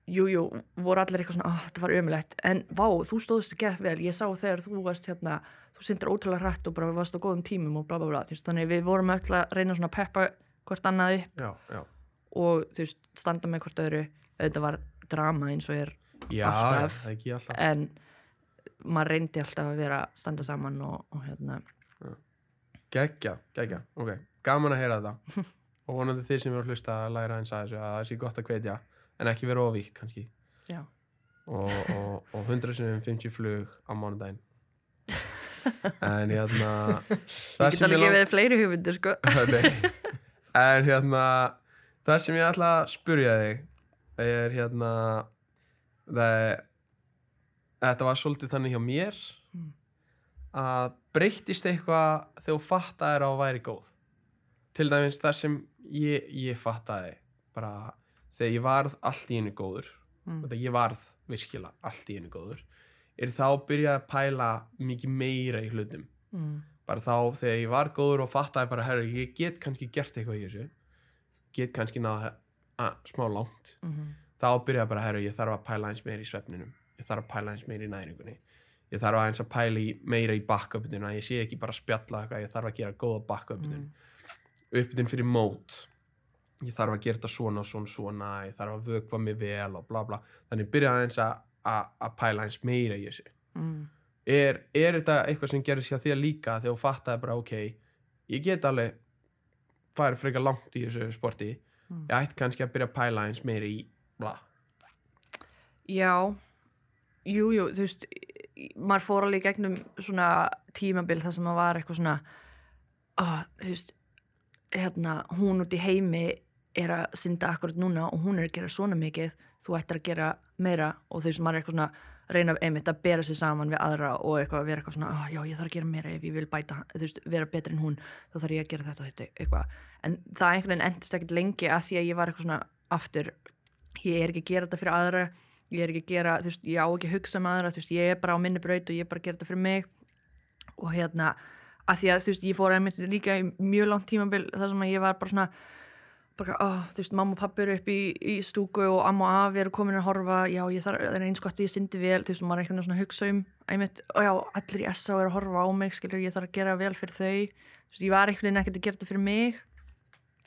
jú, jú, voru allir eitthvað svona, þetta var ömulegt, en vá, þú stóðst ekki vel, ég sá þegar þú varst hérna, þú syndir ótrúlega hrætt og bara varst á góðum tímum og bla bla bla, þú veist, þannig við vorum öll að reyna svona að peppa hvort annað upp já, já. og þú veist, standa með hvort öðru, auðvitað var drama eins og er, Já, Alltaf. það ekki alltaf. En maður reyndi alltaf að vera standa saman og, og hérna, Gekkja, gekkja, ok Gaman að heyra þetta. Og vonandi þið sem eru að hlusta að læra eins að þessu að það sé gott að hvetja en ekki vera ovíkt kannski. Já, og, og, og 100 sinum 50 flug á mánudaginn. En hérna ég get alveg gefið fleiri hugmyndir, sko. En hérna það sem ég ætla að spurja þig er hérna það þetta var svolítið þannig hjá mér Mm. að breyttist eitthvað þegar þú fattaðir að þú væri góð til dæmis það sem ég, ég fattaði bara þegar ég varð allt í einu góður Mm. og þegar ég varð virkilega allt í einu góður er þá að byrja að pæla mikið meira í hlutum Mm. bara þá þegar ég var góður og fattaði bara herru, ég get kannski gert eitthvað í þessu get kannski náða að, smá langt. Mm. þá byrjaði bara herru, ég þarf að pæla eins meira í svefninum. Ég þarf að pæla eins meira í næringunni. Ég þarf aðeins að pæla í meira í backupinu ég sé ekki bara að spjalla eitthvað, ég þarf að gera góða backupinu Mm. uppbytun fyrir mót. Ég þarf að gera þetta svona og svona svona ég þarf að vökva mig vel og bla bla. Þannig byrjaði aðeins að, að, að pæla eins meira í þessu. Mm. er, er þetta eitthvað sem gerist hjá þér líka þegar þú fattaði bara ok ég get alveg farið frekar langt í þessu sporti Mm. ég ætti kannski að byrja að pæla eins meira í bla. Já, jú, jú, þú veist, maður fór alveg gegnum svona tímabil þar sem maður var eitthvað svona, að, þú veist, hérna, hún út í heimi er að synda akkurat núna og hún er að gera svona mikið, þú ættir að gera meira. Og þú veist, maður er eitthvað svona reyna einmitt að bera sig saman við aðra og eitthvað að vera eitthvað svona, ah, já, ég þarf að gera meira ef ég vil bæta, þú veist, vera betri en hún þá þarf ég að gera þetta og þetta eitthvað. En það einhvern veginn endist ekkert lengi að því að ég var eitthvað svona aftur ég er ekki að gera þetta fyrir aðra ég er ekki að gera, þú veist, ég á ekki að hugsa með aðra þú veist, ég er bara á minni braut og ég er bara að gera þetta fyrir mig. Og hérna að því að þú veist, ég fór einmitt líka í mjög langt tímabil þar sem að ég var bara svona bara, oh, þú veist, mamma og pappi eru upp í, í stúku og amma og afi eru komin að horfa. Já, ég þarf, það er eins gott að ég syndi vel. Þú veist, maður er einhvern veginn svona að hugsa um einmitt, og já, allir í SA eru að horfa á mig skilur, ég þarf að gera vel fyrir þau. Þú veist, ég var einhvern veginn ekkert að gera þetta fyrir mig.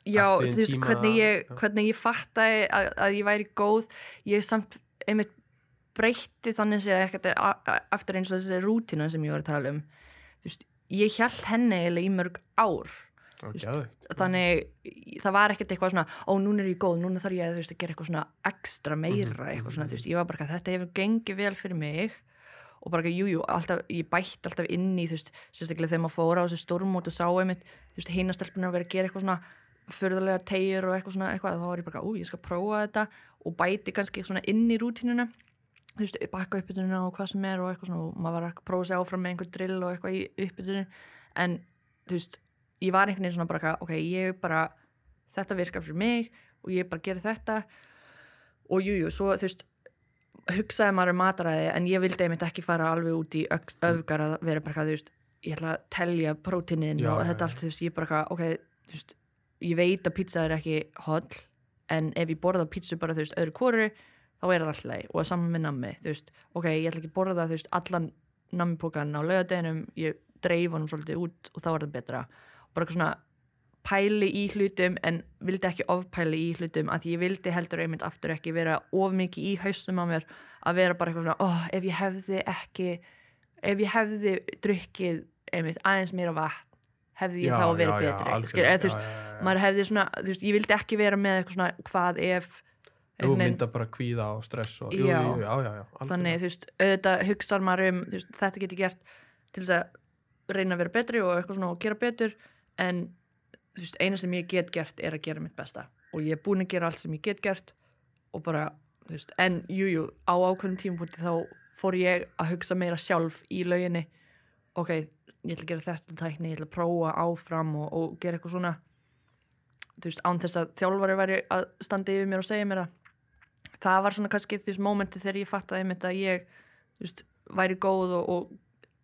Já, þú veist, hvernig ég hvernig ég fattaði að, að ég væri góð ég samt einmitt breytti þannig séð ekkert a- a- aftur eins og þessi rútina sem ég var að tala um. Þú veist, ég held henni eiginlega í mörg ár. Þannig það var ekkert eitthvað svona ó, núna er ég góð, núna þarf ég að, veist, að gera eitthvað svona ekstra meira, Mhm, eitthvað mhm, svona, þú veist, ég var bara eitthvað, þetta hefur gengið vel fyrir mig. Og bara ekki, jú, jú, alltaf, ég bætt alltaf inn í, þú veist, sérstaklega þegar maður fór á þessu stórmót og sá einmitt, þú veist, hinastelpunir að vera að gera eitthvað svona förðulega tegjur og eitthvað svona eitthvað, þá var ég bara, ú, ég skal prófa þetta. Og bæti kannski svona inn í rútínuna þú veist, bakka uppbytununa og hvað sem er og eitthvað svona, og maður var að prófa sig áfram með einhver drill og eitthvað í uppbytunum en, þú veist, ég var einhvern veginn svona bara, ok, ég bara þetta virkar fyrir mig og ég bara gera þetta. Og jú, jú, svo, þú veist hugsaði maður um mataræði en ég vildi einmitt ekki fara alveg út í öx- öfgar að vera bara, þú veist, ég ætla að telja prótinin og þetta allt, þú veist, ég bara, ok, þú veist ég veit að pizza er ekki holl en ef ég borða pizzu bara, þú veist, öðru kóru þá er það alltaf og saman með nammi, þú veist, ok, ég ætla ekki að borða þú veist, allan nammipókan á laugadeginum ég dreif honum svolítið út og þá er það betra, bara eitthvað svona pæli í hlutum en vildi ekki ofpæli í hlutum að ég vildi heldur einmitt aftur ekki vera of mikið í haustum á mér að vera bara eitthvað svona, oh, ef ég hefði ekki ef ég hefði drukkið einmitt aðeins meira vatn hefði ég Já, þá verið betri. Eða, þú veist, maður hefði svona, veist, ég vildi ekki vera með eitthvað svona, hvað ef Þú mynda bara kvíða og stress og, Já. jú, jú, já, þannig, þú veist, auðvitað hugsar maður um veist, þetta geti gert til þess að reyna að vera betri og eitthvað svona og gera betur en þú veist, eina sem ég get gert er að gera mitt besta. Og ég er búin að gera allt sem ég get gert og bara, þú veist, en jújú, jú, á ákveðnum tímapunkti þá fór ég að hugsa meira sjálf í lauginni. Ok, ég ætla að gera þetta tækni, ég ætla að prófa áfram og, og gera eitthvað svona. Þú veist, án þess að þjálfari væri að standa yfir mér og segja mér það. Það var svona kannski þú veist, mómenti þegar ég fattaði að ég þú veist, væri góð og, og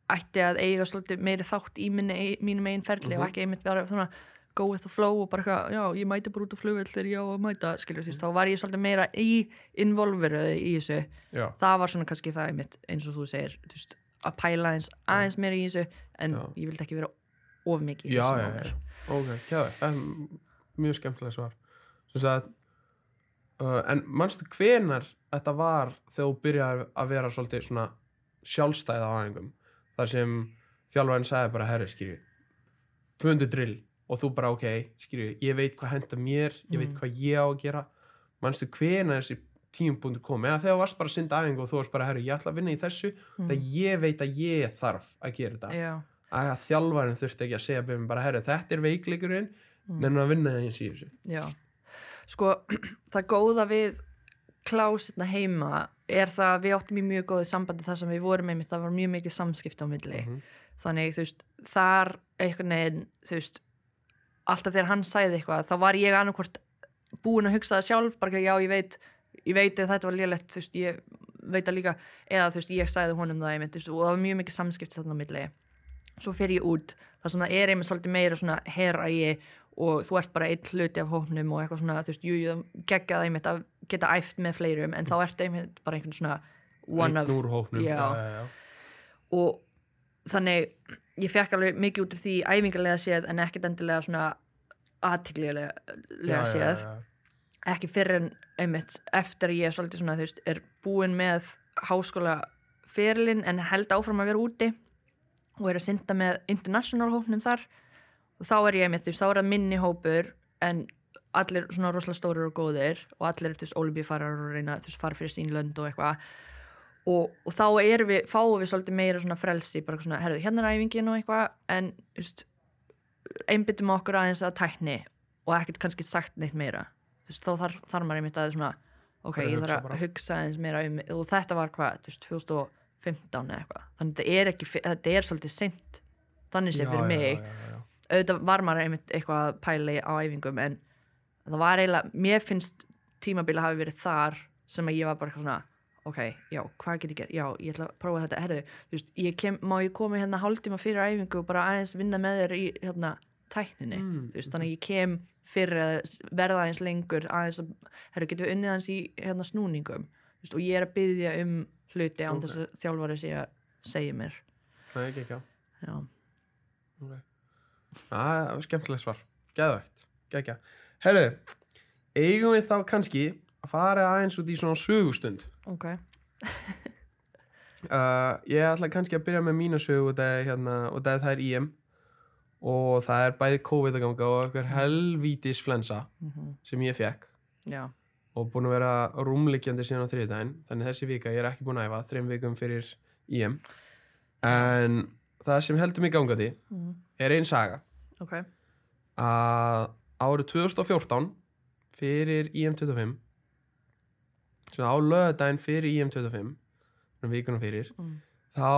ætti að eiga svolítið meiri þátt í mínum einn ferli Mhm. og ekki einmitt vera svona go with the flow og bara eitthvað, já, ég mæti bara út á flugvöld þegar ég á að mæta, skilur þú veist, þá var ég svolítið meira í involveruði í þessu. Já, það var svona kannski það einmitt eins og þú segir, þú veist, að pæla aðeins aðeins meira í þessu, en Já. ég vildi ekki vera of mikið í þessu já. ok, kjáði mjög skemmtilega svar. Sagt uh, en manstu hvenar þetta var þegar þú byrjaði að vera svolítið svona sjálfstæð á aðingum þar sem þjálfarinn sagði bara herri skýri 200 drill og þú bara ok, skýri, ég veit hvað henda mér ég veit Mm. hvað ég á að gera manstu hvenar þessi tímpunktur kom eða þegar þú varst bara að synda æfingu og þú varst bara herri, ég ætla að vinna í þessu Mm. þegar ég veit að ég þarf að gera þetta Já, að þjálfarinn þurfti ekki að segja byrjum bara, herri, þetta er veikleikurinn Mm. nefnum að vinna eins í þessu já. Sko, það góða við klásirna heima er það að við áttum í mjög góðu sambandi þar sem við vorum einmitt, það var mjög mikið samskipti á milli. Mhm. þannig þú veist, þar einhvern veginn, þú veist alltaf þegar hann sæði eitthvað, þá var ég annarkvort búin að hugsa það sjálf bara ekki, já, ég veit, ég veit að þetta var lélegt þú veist, ég veit það líka eða þú veist, ég sæði honum það einmitt, veist, og það var mjög mikið samskipti þarna á milli svo fer ég út, þar sem það er einmitt svolítið meira svona herægi og þú ert bara einn hluti af hóknum og eitthvað svona, þú veist, jú, jú, geggja það einmitt að geta æft með fleirum, en þá ertu einmitt bara einhvern svona one of úr hópnum. Já. já, já, og þannig ég fekk alveg mikið út af því æfingarlega séð en ekkert endilega svona aðtiklilega séð. ekki fyrir en einmitt eftir ég svolítið svona þú veist er búin með háskóla fyrirlin en held áfram að vera úti og er að synda með international hópnum þar og þá er ég þú veist þá er það minni hópur en allir svona rosalega stórir og góðir og allir þú veist olíbífarar og reyna þú veist fara fyrir sín lönd og eitthvað. Og, og þá erum við, fáum við svolítið meira svona frelsi, bara svona, herðu, hérna er æfingin og eitthvað, en, þú veist einbyttum okkur aðeins að tækni og ekkert kannski sagt neitt meira. Þú veist, þá þarf, þarf maður einmitt að svona ok, Bara ég þarf bara. að hugsa aðeins meira um og þetta var hvað, þú veist, 2015 eða eitthvað, þannig þetta er ekki þetta er svolítið seint, þannig sé fyrir mig já, já, já. Auðvitað var maður einmitt eitthvað að pæla í á æfingum en það var eiginlega, mér finnst tímabili hafi verið þar sem að ég var bara eitthvað svona ok, já, hvað get ég gert, já, ég ætla að prófa þetta. Herðu, þú veist, ég kem, má ég koma hérna hálftíma fyrir æfingu og bara aðeins vinna með þér í hérna tækninni? Mm, þú veist, þannig að ég kem fyrir að verða aðeins lengur aðeins að, herru, getum við unnið aðeins í hérna snúningum, þú veist, og ég er að byggja um hluti án Ok. þess að þjálfari sé að segja mér. Nei, ekki, ekki, já. já, Okay. Það var skemmtilegt svar. Geðvægt. Gekkja. Herru, eigum við þá kannski að fara aðeins út í svona sögustund. ok Uh, ég ætla kannski að byrja með mína sögu og hérna, það er, IM og það er bæði COVID að ganga og eitthvað helvítis flensa mm sem ég fekk já, og búin að vera rúmlikjandi síðan á þriðdægin þannig þessi vika, ég er ekki búin að æfa þreim vikum fyrir IM en það sem heldur mig gangandi mm. er ein saga. Ok. Að árið 2014 fyrir IM25 sem á lögadaginn fyrir IM25 svona vikuna fyrir mm. þá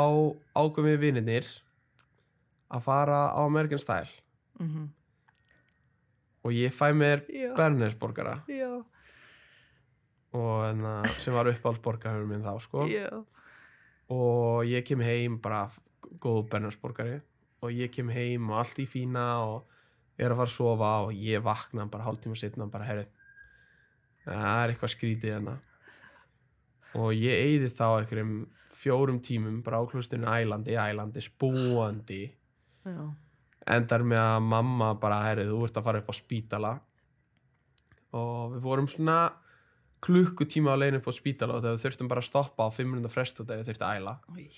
ákveðum við vinnirnir að fara á American Style. Mm og ég fæ mér já, og enna, sem var uppáhaldsborgarinn minn þá sko. Já. Og ég kem heim bara góð Bernesborgari og ég kem heim og allt í fína og er að fara að sofa og ég vakna bara hálftíma setna bara herri það er eitthvað skrítið hérna. Og ég eyði þá einhverjum fjórum tímum bara á klustinu ælandi, ælandi, spúandi. Já, endar með að mamma bara herri þú ert að fara upp á spítala. Og við vorum svona klukkutíma á leiðin upp á spítala og við þurftum bara að stoppa á 5 minúta frest og þurftum að æla. Új.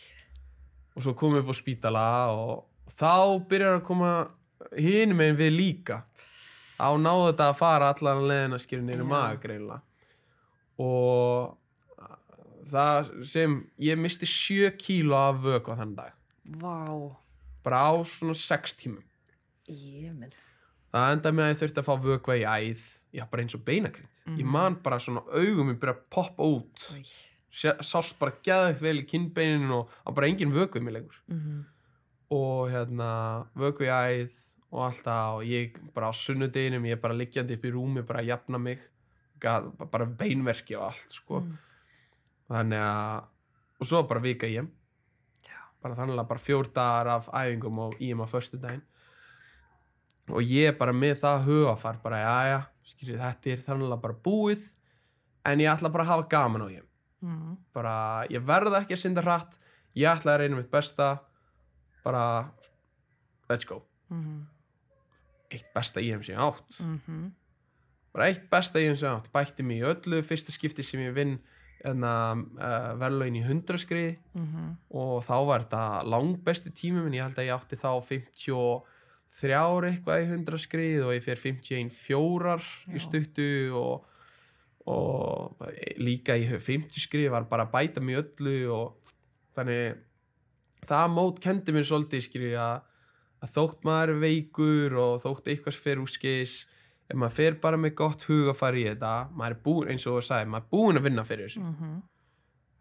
Og svo komum við upp á spítala og þá byrjar að koma hinum meginn við líka. Á náðu þetta að fara allan leiðin að skýra nýri Já. maga greinlega og það sem ég misti 7 kíló af vöku á þann dag. Vá. Bara á svona 6 tímum. Ég minn það endaði með að ég þurfti að fá vökva í æð. Já bara eins og beinakrind ég Mhm. man bara svona augum mér byrja að poppa út. Új. Sást bara geðvægt vel í kinnbeininu og að bara engin vöku í mig lengur Mhm. og hérna vöku í æð og allt það og ég bara á sunnudeginum ég er bara liggjandi upp í rúmi bara að jafna mig Gat, bara beinverki og allt sko Mm. þannig að og svo bara vika em Já. bara þannig að bara fjór dagar af æfingum og em á föstu daginn og ég bara með það hugafar bara, já, já, skilji, þetta er þannig bara búið en ég ætla bara að hafa gaman á ég mm. bara, ég verða ekki að synda hratt ég ætla að reyna mitt besta bara let's go, Mm eitt besta í þeim sem ég átt -hmm. bara eitt besta í þeim sem ég átt bætti mig í öllu fyrsta skipti sem ég vinn uh, verðlaun í hundraskriði Mm og þá var þetta langbesti tími minn, ég held að ég átti þá 53 eitthvað í 100 skrið og ég fer 51 fjórar í Já. stuttu og, og líka í 50 skrið var bara að bæta í öllu og þannig það mót kendi mér svolítið skrið að, að þótt maður veikur og þótt eitthvað fer úr skis ef maður fer bara með gott hugafar í þetta maður er búin, eins og þú sagði, maður er búin að vinna fyrir þessu -hmm.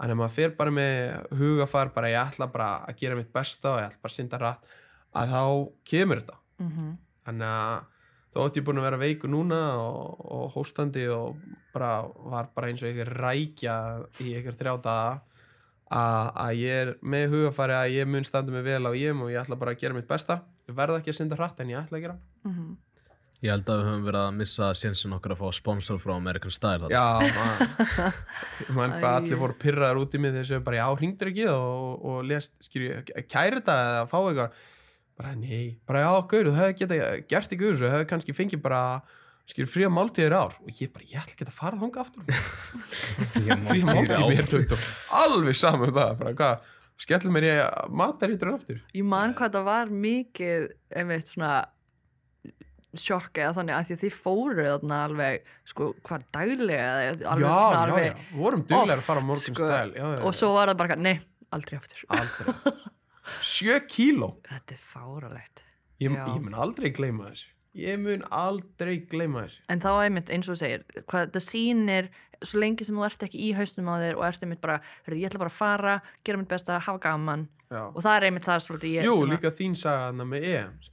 Þannig að maður fer bara með hugafar bara ég ætla bara að gera mitt besta og ég ætla bara að synda rætt að þá kemur þetta. Mm Þannig að þó ætti ég búin að vera veiku núna og, og hóstandi og bara var bara eins og einhver rækja í einhver þrjá daga að, ég er með hugafari að ég mun standa mig vel á ég og ég ætla bara að gera mitt besta. Ég verða ekki að synda hratt en ég ætla að gera. -hmm. Ég held að við höfum verið að missa sénsin okkar að fá sponsor frá American Style þarna. Já, maður, mann hvað allir voru pyrraðar út í mig þegar þau bara, já, hringdur ekki og, og lest, skilju, kæri þetta eða fá eitthvað, bara nei, bara já, gaur, þú hefði geta gert ekki þessu, þú hefði kannski fengið bara, skilju, fría máltíðir ár. Og ég bara, ég ætla ekki að fara þanga aftur, fría máltíðir mér tókt og alveg saman um það, bara hvað, skellum mér ég matarítur aftur. Ég man hvað það var mikið einmitt svona sjokk eða þannig að því að þið fóru þarna alveg, sko, hvað daglega alveg já, svona já, alveg já, vorum duglega að fara á morgun sko, stæl, já, já, og svo var það bara, nei, aldrei aftur. Aldrei, sjö kíló. Þetta er fáralegt Ég, Já. ég mun aldrei gleyma þessu Ég mun aldrei gleyma þessu En þá einmitt eins og segir, hvað það sýnir svo lengi sem þú ert ekki í haustum á þér og ert einmitt bara, ég ætla bara að fara gera mitt besta, hafa gaman Já. og það er einmitt það svolítið ég Jú, að- líka þín saga hana með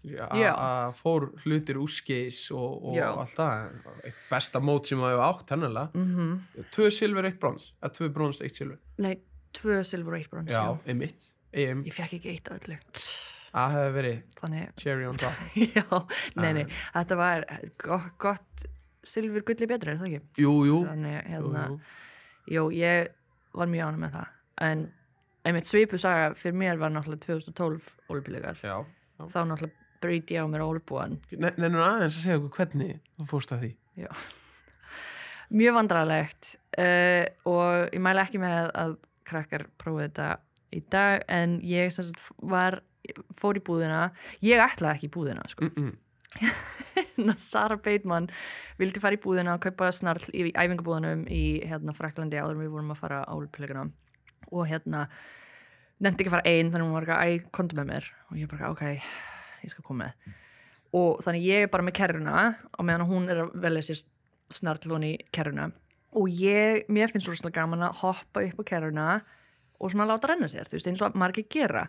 Já. að fór hlutir úrskeis og, og Já. allt það Eitt besta mót sem það hefur átt hennilega Mhm. Tvö silfur, eitt brons Eða tvö brons, eitt silfur Nei, tvö silfur og eitt brons Já, einmitt EM, Ég fekk ekki eitt öllu. Það hefði verið Þannig, cherry on top. Já, nei, nei, þetta var gott, gott silfur gulli betri, er það ekki? Jú, jú, Þannig, hérna, jú. ég var mjög ánum með það. En einmitt svipu saga fyrir mér var náttúrulega 2012 ólbílegar Já Þá náttúrulega breyti ég á mér ólbúan Nennum aðeins að segja okkur hvernig þú fórst að því? Mjög vandrarlegt uh, og ég mæla ekki með að krakkar prófið þetta í dag en ég sagt var fór í búðina, ég ætlaði ekki í búðina sko. mm -mm. Sara Bateman vildi fara í búðina og kaupa snarl í æfingabúðanum í hérna Fraklandi áður við vorum að fara á olpilleguna og hérna nefndi ekki að fara einn þannig hún var ekki að komdu með mér. Og ég bara ok, ég skal koma með. Og þannig ég er bara með kerruna og meðan hún er að velja sér snarl hún í kerruna. Og ég, mér finnst svo gaman að hoppa upp á kerruna og svona láta renna sér, þú veist, eins og margir gera.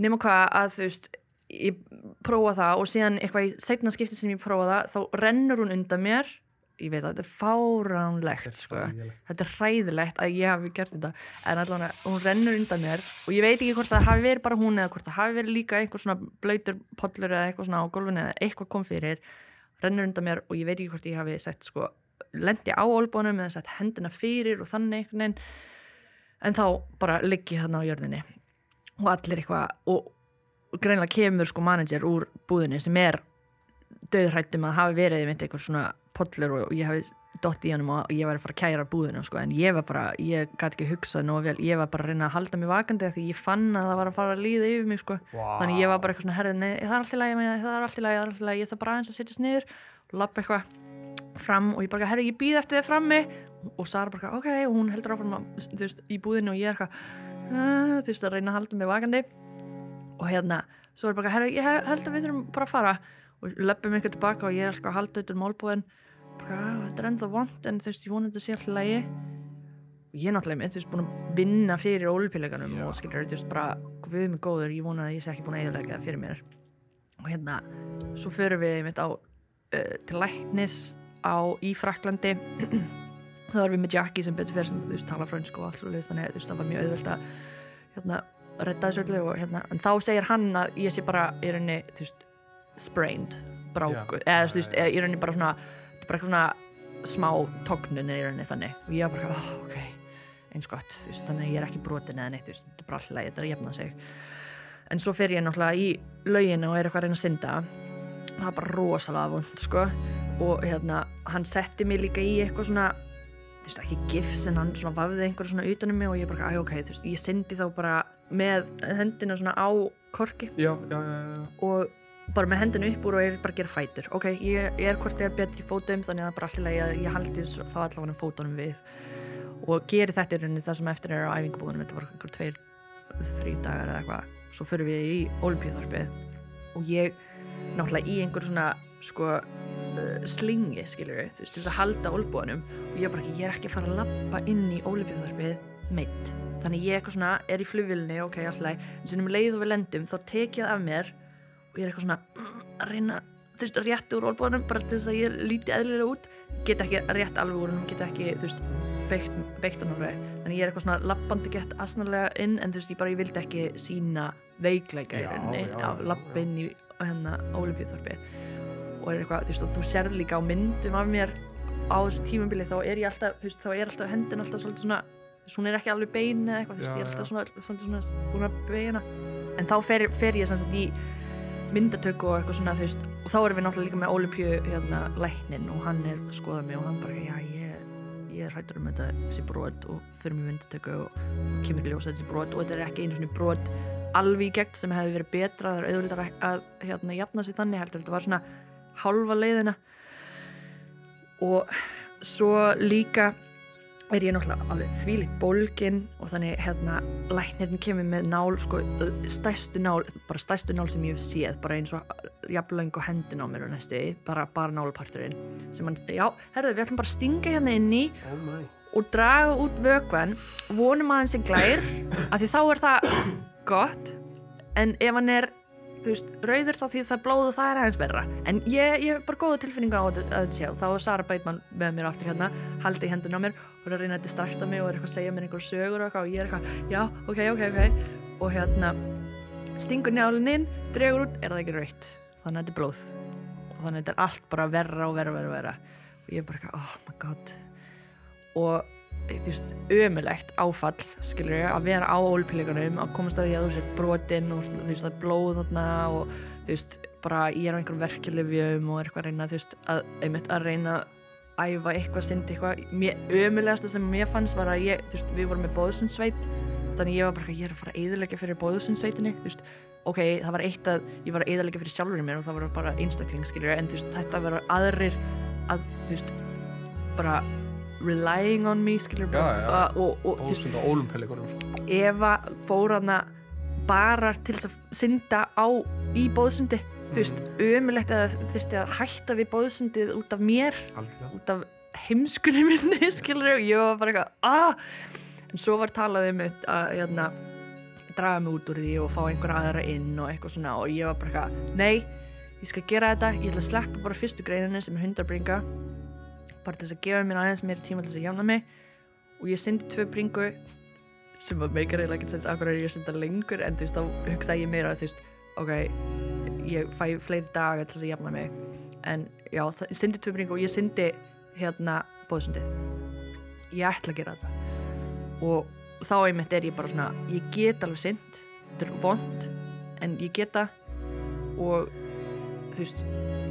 Nema hvað að þú veist ég prófa það og síðan eitthvað í setna skipti sem ég prófa það þá rennur hún undan mér. Ég veit að þetta er fáránlegt sko. þetta er hræðilegt að ég hafi gert þetta. En allavega hún rennur undan mér og ég veit ekki hvort það hafi verið bara hún eða hvort það hafi verið líka einhver svona blöytur pollur eða eitthvað svona á gólfinu eða eitthvað kom fyrir rennur undan mér og ég veit ekki hvort ég hafi sett sko lendi á olbónum eða sett hendina fyrir og þannig veginn en þá bara ligg ég þarna á jörðinni. Og allir eitthvað og greinlega kemur sko manager úr búðinni sem er döðhrættum að hafi verið einmitt eitthvað svona pollur og ég hafi dott í honum og ég var að fara að kæra búðina sko. En ég var bara, ég gæti ekki hugsað nóg vel, ég var bara að reyna að halda mig vakandi því ég fann að það var að fara að líða yfir mig sko. Wow. þannig ég var bara eitthvað svona herðið, nei, það er allt í lagi með það, það er allt í lagi, það er allt í lagi, ég þarf bara aðeins að setjast niður og lappa eitthvað fram og ég bara, herri, ég býð eftir þið frammi og Sara bara, ok, og hún heldur áfram að, þú veist, í búðinu og ég er eitthvað uh, þú veist, að reyna að halda mig vakandi. Og hérna, svo er bara, herri, ég held að við þurfum bara að fara. Og löpum eitthvað tilbaka og ég er eitthvað að halda auðvitað málbúðin. Bara, "Ah, þetta er ennþá vond en þú veist, ég vona þetta sé alltaf lagi. Og ég er náttúrulega með, þú veist, búin að vinna fyrir ólupilleganum og skilur, þú veist, bara við mig góður, ég vona að ég sé ekki búin að eðalega fyrir þá erum við með Jackie sem betur fyrir sem þú veist, tala frönsk og allt leist þannig, veist, það var mjög auðvelt að hérna, redda þessu öllu og hérna, en þá segir hann að ég sé bara í rauninni, þú veist, sprained bráku Já, eða þú veist, í rauninni bara svona þetta bara eitthvað svona smá tóknun í rauninni þannig. Og ég var bara, oh, ok eins gott, þú veist, þannig að ég er ekki brotin eða neitt, þú veist, þetta er bara alltaf leið, þetta er að jafna sig. En svo fer ég náttúrulega í laugina og er eitthvað að reyna að synda. Það er bara rosalega vond, sko. Og hérna, hann setti mig líka í eitthvað svona þú veist, ekki gifs en hann svona vafði einhverju svona utanum mig og ég bara, æ, ok, þú veist, ég syndi þá bara með hendina svona á korki já, já, já, og bara með hendinu upp úr og ég bara gera fætur. Ok, ég, ég er hvort ég er betri í fótum þannig að bara leið að ég haldi þá allavega fótunum við og geri þetta í rauninni það sem eftir er á æfingabúðunum þetta var einhver tveir, þrý dagar eða eitthvað. Svo fyrir við í olimpíuþorpið og ég náttúrulega í einhver svona sko uh, slingi skilur við, þú veist, til þess að halda olbúanum og ég er bara ekki, ég er ekki að fara að lappa inn í olimpíuþorpið meitt þannig ég eitthvað svona er í flugvilni, ok, alltaf en sem um leið og við lendum þá tek ég það af mér og ég er eitthvað svona að reyna þú veist, rétt úr olbúanum bara til þess að ég líti eðlilega út. Get ekki rétt alveg úr hennum, get ekki þú veist, beitt, beitt hann alveg. Þannig ég er eitthvað svona lappandi gett asnarlega inn en þú veist, ég bara, ég vildi ekki sína veikleika í rauninni. já. inn í hérna Ólimpíuþorpi og er eitthvað, þú veist, og þú sérð líka á myndum af mér á þessu tímabili þá er ég alltaf, þú veist, þá er alltaf hendin alltaf svolítið svona, veist, hún er ekki alveg bein eða eitthvað, þú veist, ég er alltaf svona, svona, svona búin að beina en þá fer, fer ég sem sagt í myndatöku og eitthvað svona, þú veist og þá erum við náttúrulega líka með Ólimpíu hérna, læknin og hann er að skoða mig og hann bara, já, ég, ég hættur um þetta þessi brot og fyrir mig myndatöku og, kemur í ljós þessi brot og þetta er ekki einu svona brot alveg í gegn sem hefði verið betra það er auðvitað að, að hérna, jafna sig þannig heldur. Þetta var svona hálfa leiðina. Og svo líka er ég náttúrulega alveg þvílíkt bólgin og þannig hérna læknirinn kemur með nál sko stærstu nál, bara stærstu nál sem ég hef séð bara eins og jafnlöng og hendin á mér og næstu, bara, bara nálparturinn sem hann, já, herðu við ætlum bara að stinga hérna inn í oh og draga út vökvan vonum að hann sé glær af því þá er það gott. En ef hann er þú veist, rauður þá því það blóð og það er aðeins verra. En ég, hef bara góða tilfinninga á þetta að sjá, þá er Sara Beitmann með mér aftur hérna, haldi í hendun á mér og er að reyna að distrakta mig og er eitthvað að segja mér einhver sögur og eitthvað og ég er eitthvað, já, ok, ok, ok. Og hérna, stingur njálinn inn dregur út, er það ekki raut þannig að þetta er blóð. Og þannig að þetta er allt bara verra og verra, verra, verra. Og ég er bara eitthvað, oh my god. Og veist, ömulegt áfall skilur ég, að vera á ólpíleikunum að komast að því að þú sér brotin og þú veist, það er blóð þarna og þú veist, bara ég er á einhverjum verkeflifjum og eitthvað að reyna, þú veist, að, einmitt að reyna að æfa eitthvað syndi eitthvað, ömulegasta sem mér fannst var að ég, þú veist, við vorum með bóðsundsveit þannig ég var bara, ég er að fara að eyðilegja fyrir bóðsundsveitinni, þú veist. Ok, það var eitt að ég var að eyðilegja fyrir sjálfur mér og það var bara einstakling, skilur en þú veist, þetta var aðrir að, þú veist, bara relying on me, skilur Já, já. bara, og, og, og ólumpelikunum sko. Eva fór hana bara til þess að synda á í bóðsundi þú veist, ömulegt að það þurfti að hætta við bóðsundið út af mér Algjörlega út af heimskunni minni skilur ég, ég var bara eitthvað ah! en svo var talað um að hérna, draga mig út úr því og fá einhverja aðra inn og eitthvað svona og ég var bara eitthvað, nei, ég skal gera þetta ég ætla að sleppa bara fyrstu greininni sem er hundarbringa bara til þess að gefa mér aðeins meiri tíma til þess að jafna mig. Og ég syndi tvö bringu sem var meikar eiginlega ekkert sens akkur er ég að synda lengur en þú veist, þá hugsaði ég meira þú veist, ok, ég fæ fleiri daga til þess að jafna mig. En já, það- ég syndi tvö bringu og ég syndi hérna bóðsundið ég ætla að gera þetta. Og þá einmitt er ég bara svona ég get alveg synd, þetta er vond en ég geta og þú veist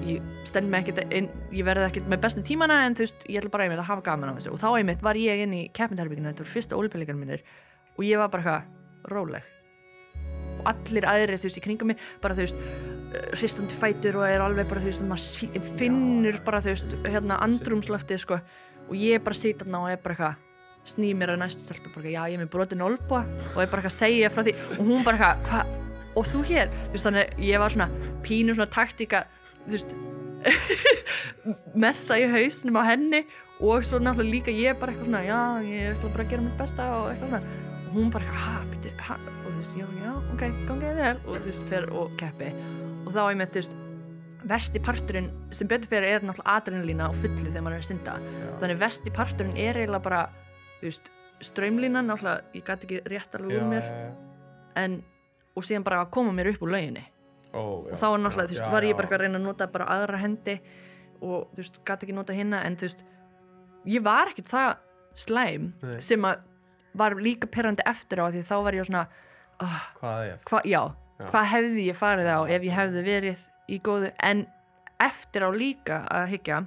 ég stend mig ekkert ég verði ekkert með bestu tímana en þú veist, ég ætla bara einmitt að hafa gaman á þessu. Og þá einmitt var ég inn í keppindarbygginu þetta voru fyrstu ólipelíkan mínir og ég var bara eitthvað róleg. Og allir aðrir þú veist í kringum mig bara þú veist uh, hristandi fætur og er alveg bara þú veist maður finnur bara þú veist hérna andrumslöftið sko. Og ég bara sita þarna og er bara eitthvað sný mér að næstu stelpu bara já ég er með brotin olbúa. Og ég bara eitthvað segja frá því. Og hún bara hvað og þú hér þú veist þannig ég var svona pínu svona taktika þú veist messa í hausnum á henni og svo náttúrulega líka ég bara eitthvað svona já ég ætla bara að gera mitt besta og eitthvað svona. Og hún bara eitthvað ha, byrju, ha? Og þú veist já, já, ok, gangið vel. Og þú veist, fer og keppi. Og þá ég með þú veist versti parturinn sem betur fyrir er náttúrulega adrenalína og fulli þegar maður er að synda. Þannig versti parturinn er eiginlega bara þú veist, ströymlínan náttúrulega, ég gæti ekki rétt alveg úr mér. en, og síðan bara að koma mér upp úr lauginni já, og þá var náttúrulega, þú veist, var ég bara að reyna að nota bara aðra hendi og þú veist, gæti ekki nota hinna en þú veist, ég var ekkert það slæm Nei. sem að var líka perrandi eftir á því þá var ég svona oh, Hvað er hva, já, Já. hvað hefði ég farið á ef ég hefði verið í góðu en eftir á líka að hyggja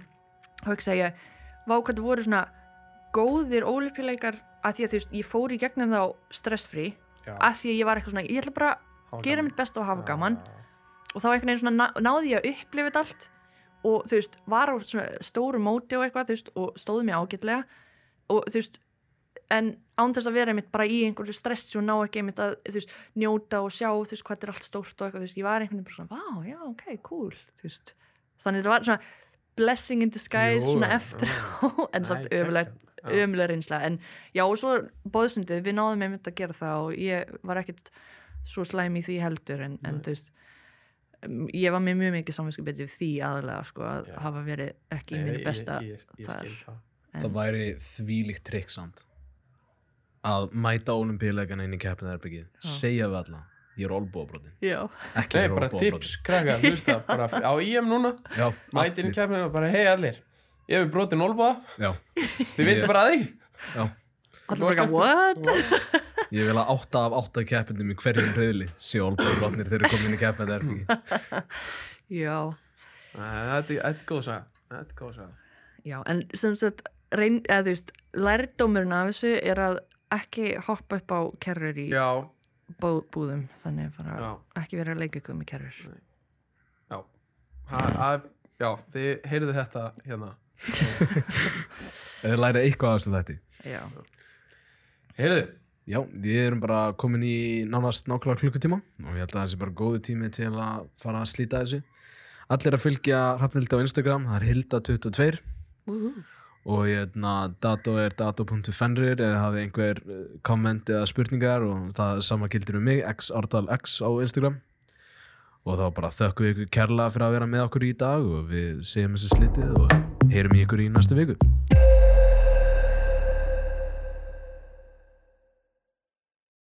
þá hugsa ég, vá hvað það voru svona góðir ólipjuleikar að því að þú veist, ég fór í gegnum þá stressfrí. Að því að ég var eitthvað svona, ég ætla bara að gera mitt best og hafa gaman. Og þá einhvern veginn svona ná- náði ég að upplifa þetta allt. Og þú veist, var á svona stóru móti og eitthvað, þú veist, og stóði mig ágætlega. Og þú veist en án þess að vera einmitt bara í einhverju stressi og ná ekki einmitt að, þú veist, njóta og sjá, þú veist, hvað þetta er allt stórt og eitthvað, þú veist, ég var einhvern veginn bara svona, vá, já, ok, cool, þú veist. Þannig þetta var svona blessing in disguise Jú, svona eftir á en samt Nei, ömuleg geggjað. Já. ömuleg reynsla, en já, og svo bóðsundið, við náðum einmitt að gera það og ég var ekkit svo slæm í því heldur en, en þú veist um, ég var með mjög mikið samvinsku betið því aðalega sko að Já. hafa verið ekki í mínu ég- besta ég, ég, ég þar. það. Það væri þvílíkt trikk samt að mæta ólimpíuleikana inn í keppniðarbyggið segja við alla, ég er olbúabrotin já, ekki Nei, bara tips, krakkar, hlusta bara á IM núna, Já, mætin kefninu og bara hei allir ég hef brotin olbúa, Já, þið veitir bara að því. Já. Allir bara what? Ég vil að átta af átta keppindum í hverjum reyðli sé olbúabrotnir þegar þeir komin í já, Nei, Þetta er- þetta er góð saga. Þetta er góð saga. Já, en sem sagt reyn, eða þú veist, lærdómurinn af þessu er að ekki hoppa upp á kerrur í Já, bú, búðum. Þannig já, ekki vera að leika ykkur með kerrur. Já. Ha, að, Já, þið heyrðu þetta hérna Þeir læra eitthvað af þessu þætti. Já, Heyrðu, Já, við erum bara komin í nánast nákvæmlega klukkutíma og ég held að það sé bara góði tími til að fara að slíta þessu. Allir að fylgja Hrafnildi á Instagram, það er Hilda22. Úhú. og hérna, dato er dato.fenrir eða hafið einhver eh, komment eða spurningar og það sama gildir um mig, xardalx á Instagram. Og þá bara þökkum við ykkur kærlega fyrir að vera með okkur í dag og við segjum þessu slitið og heyrum í ykkur í næstu viku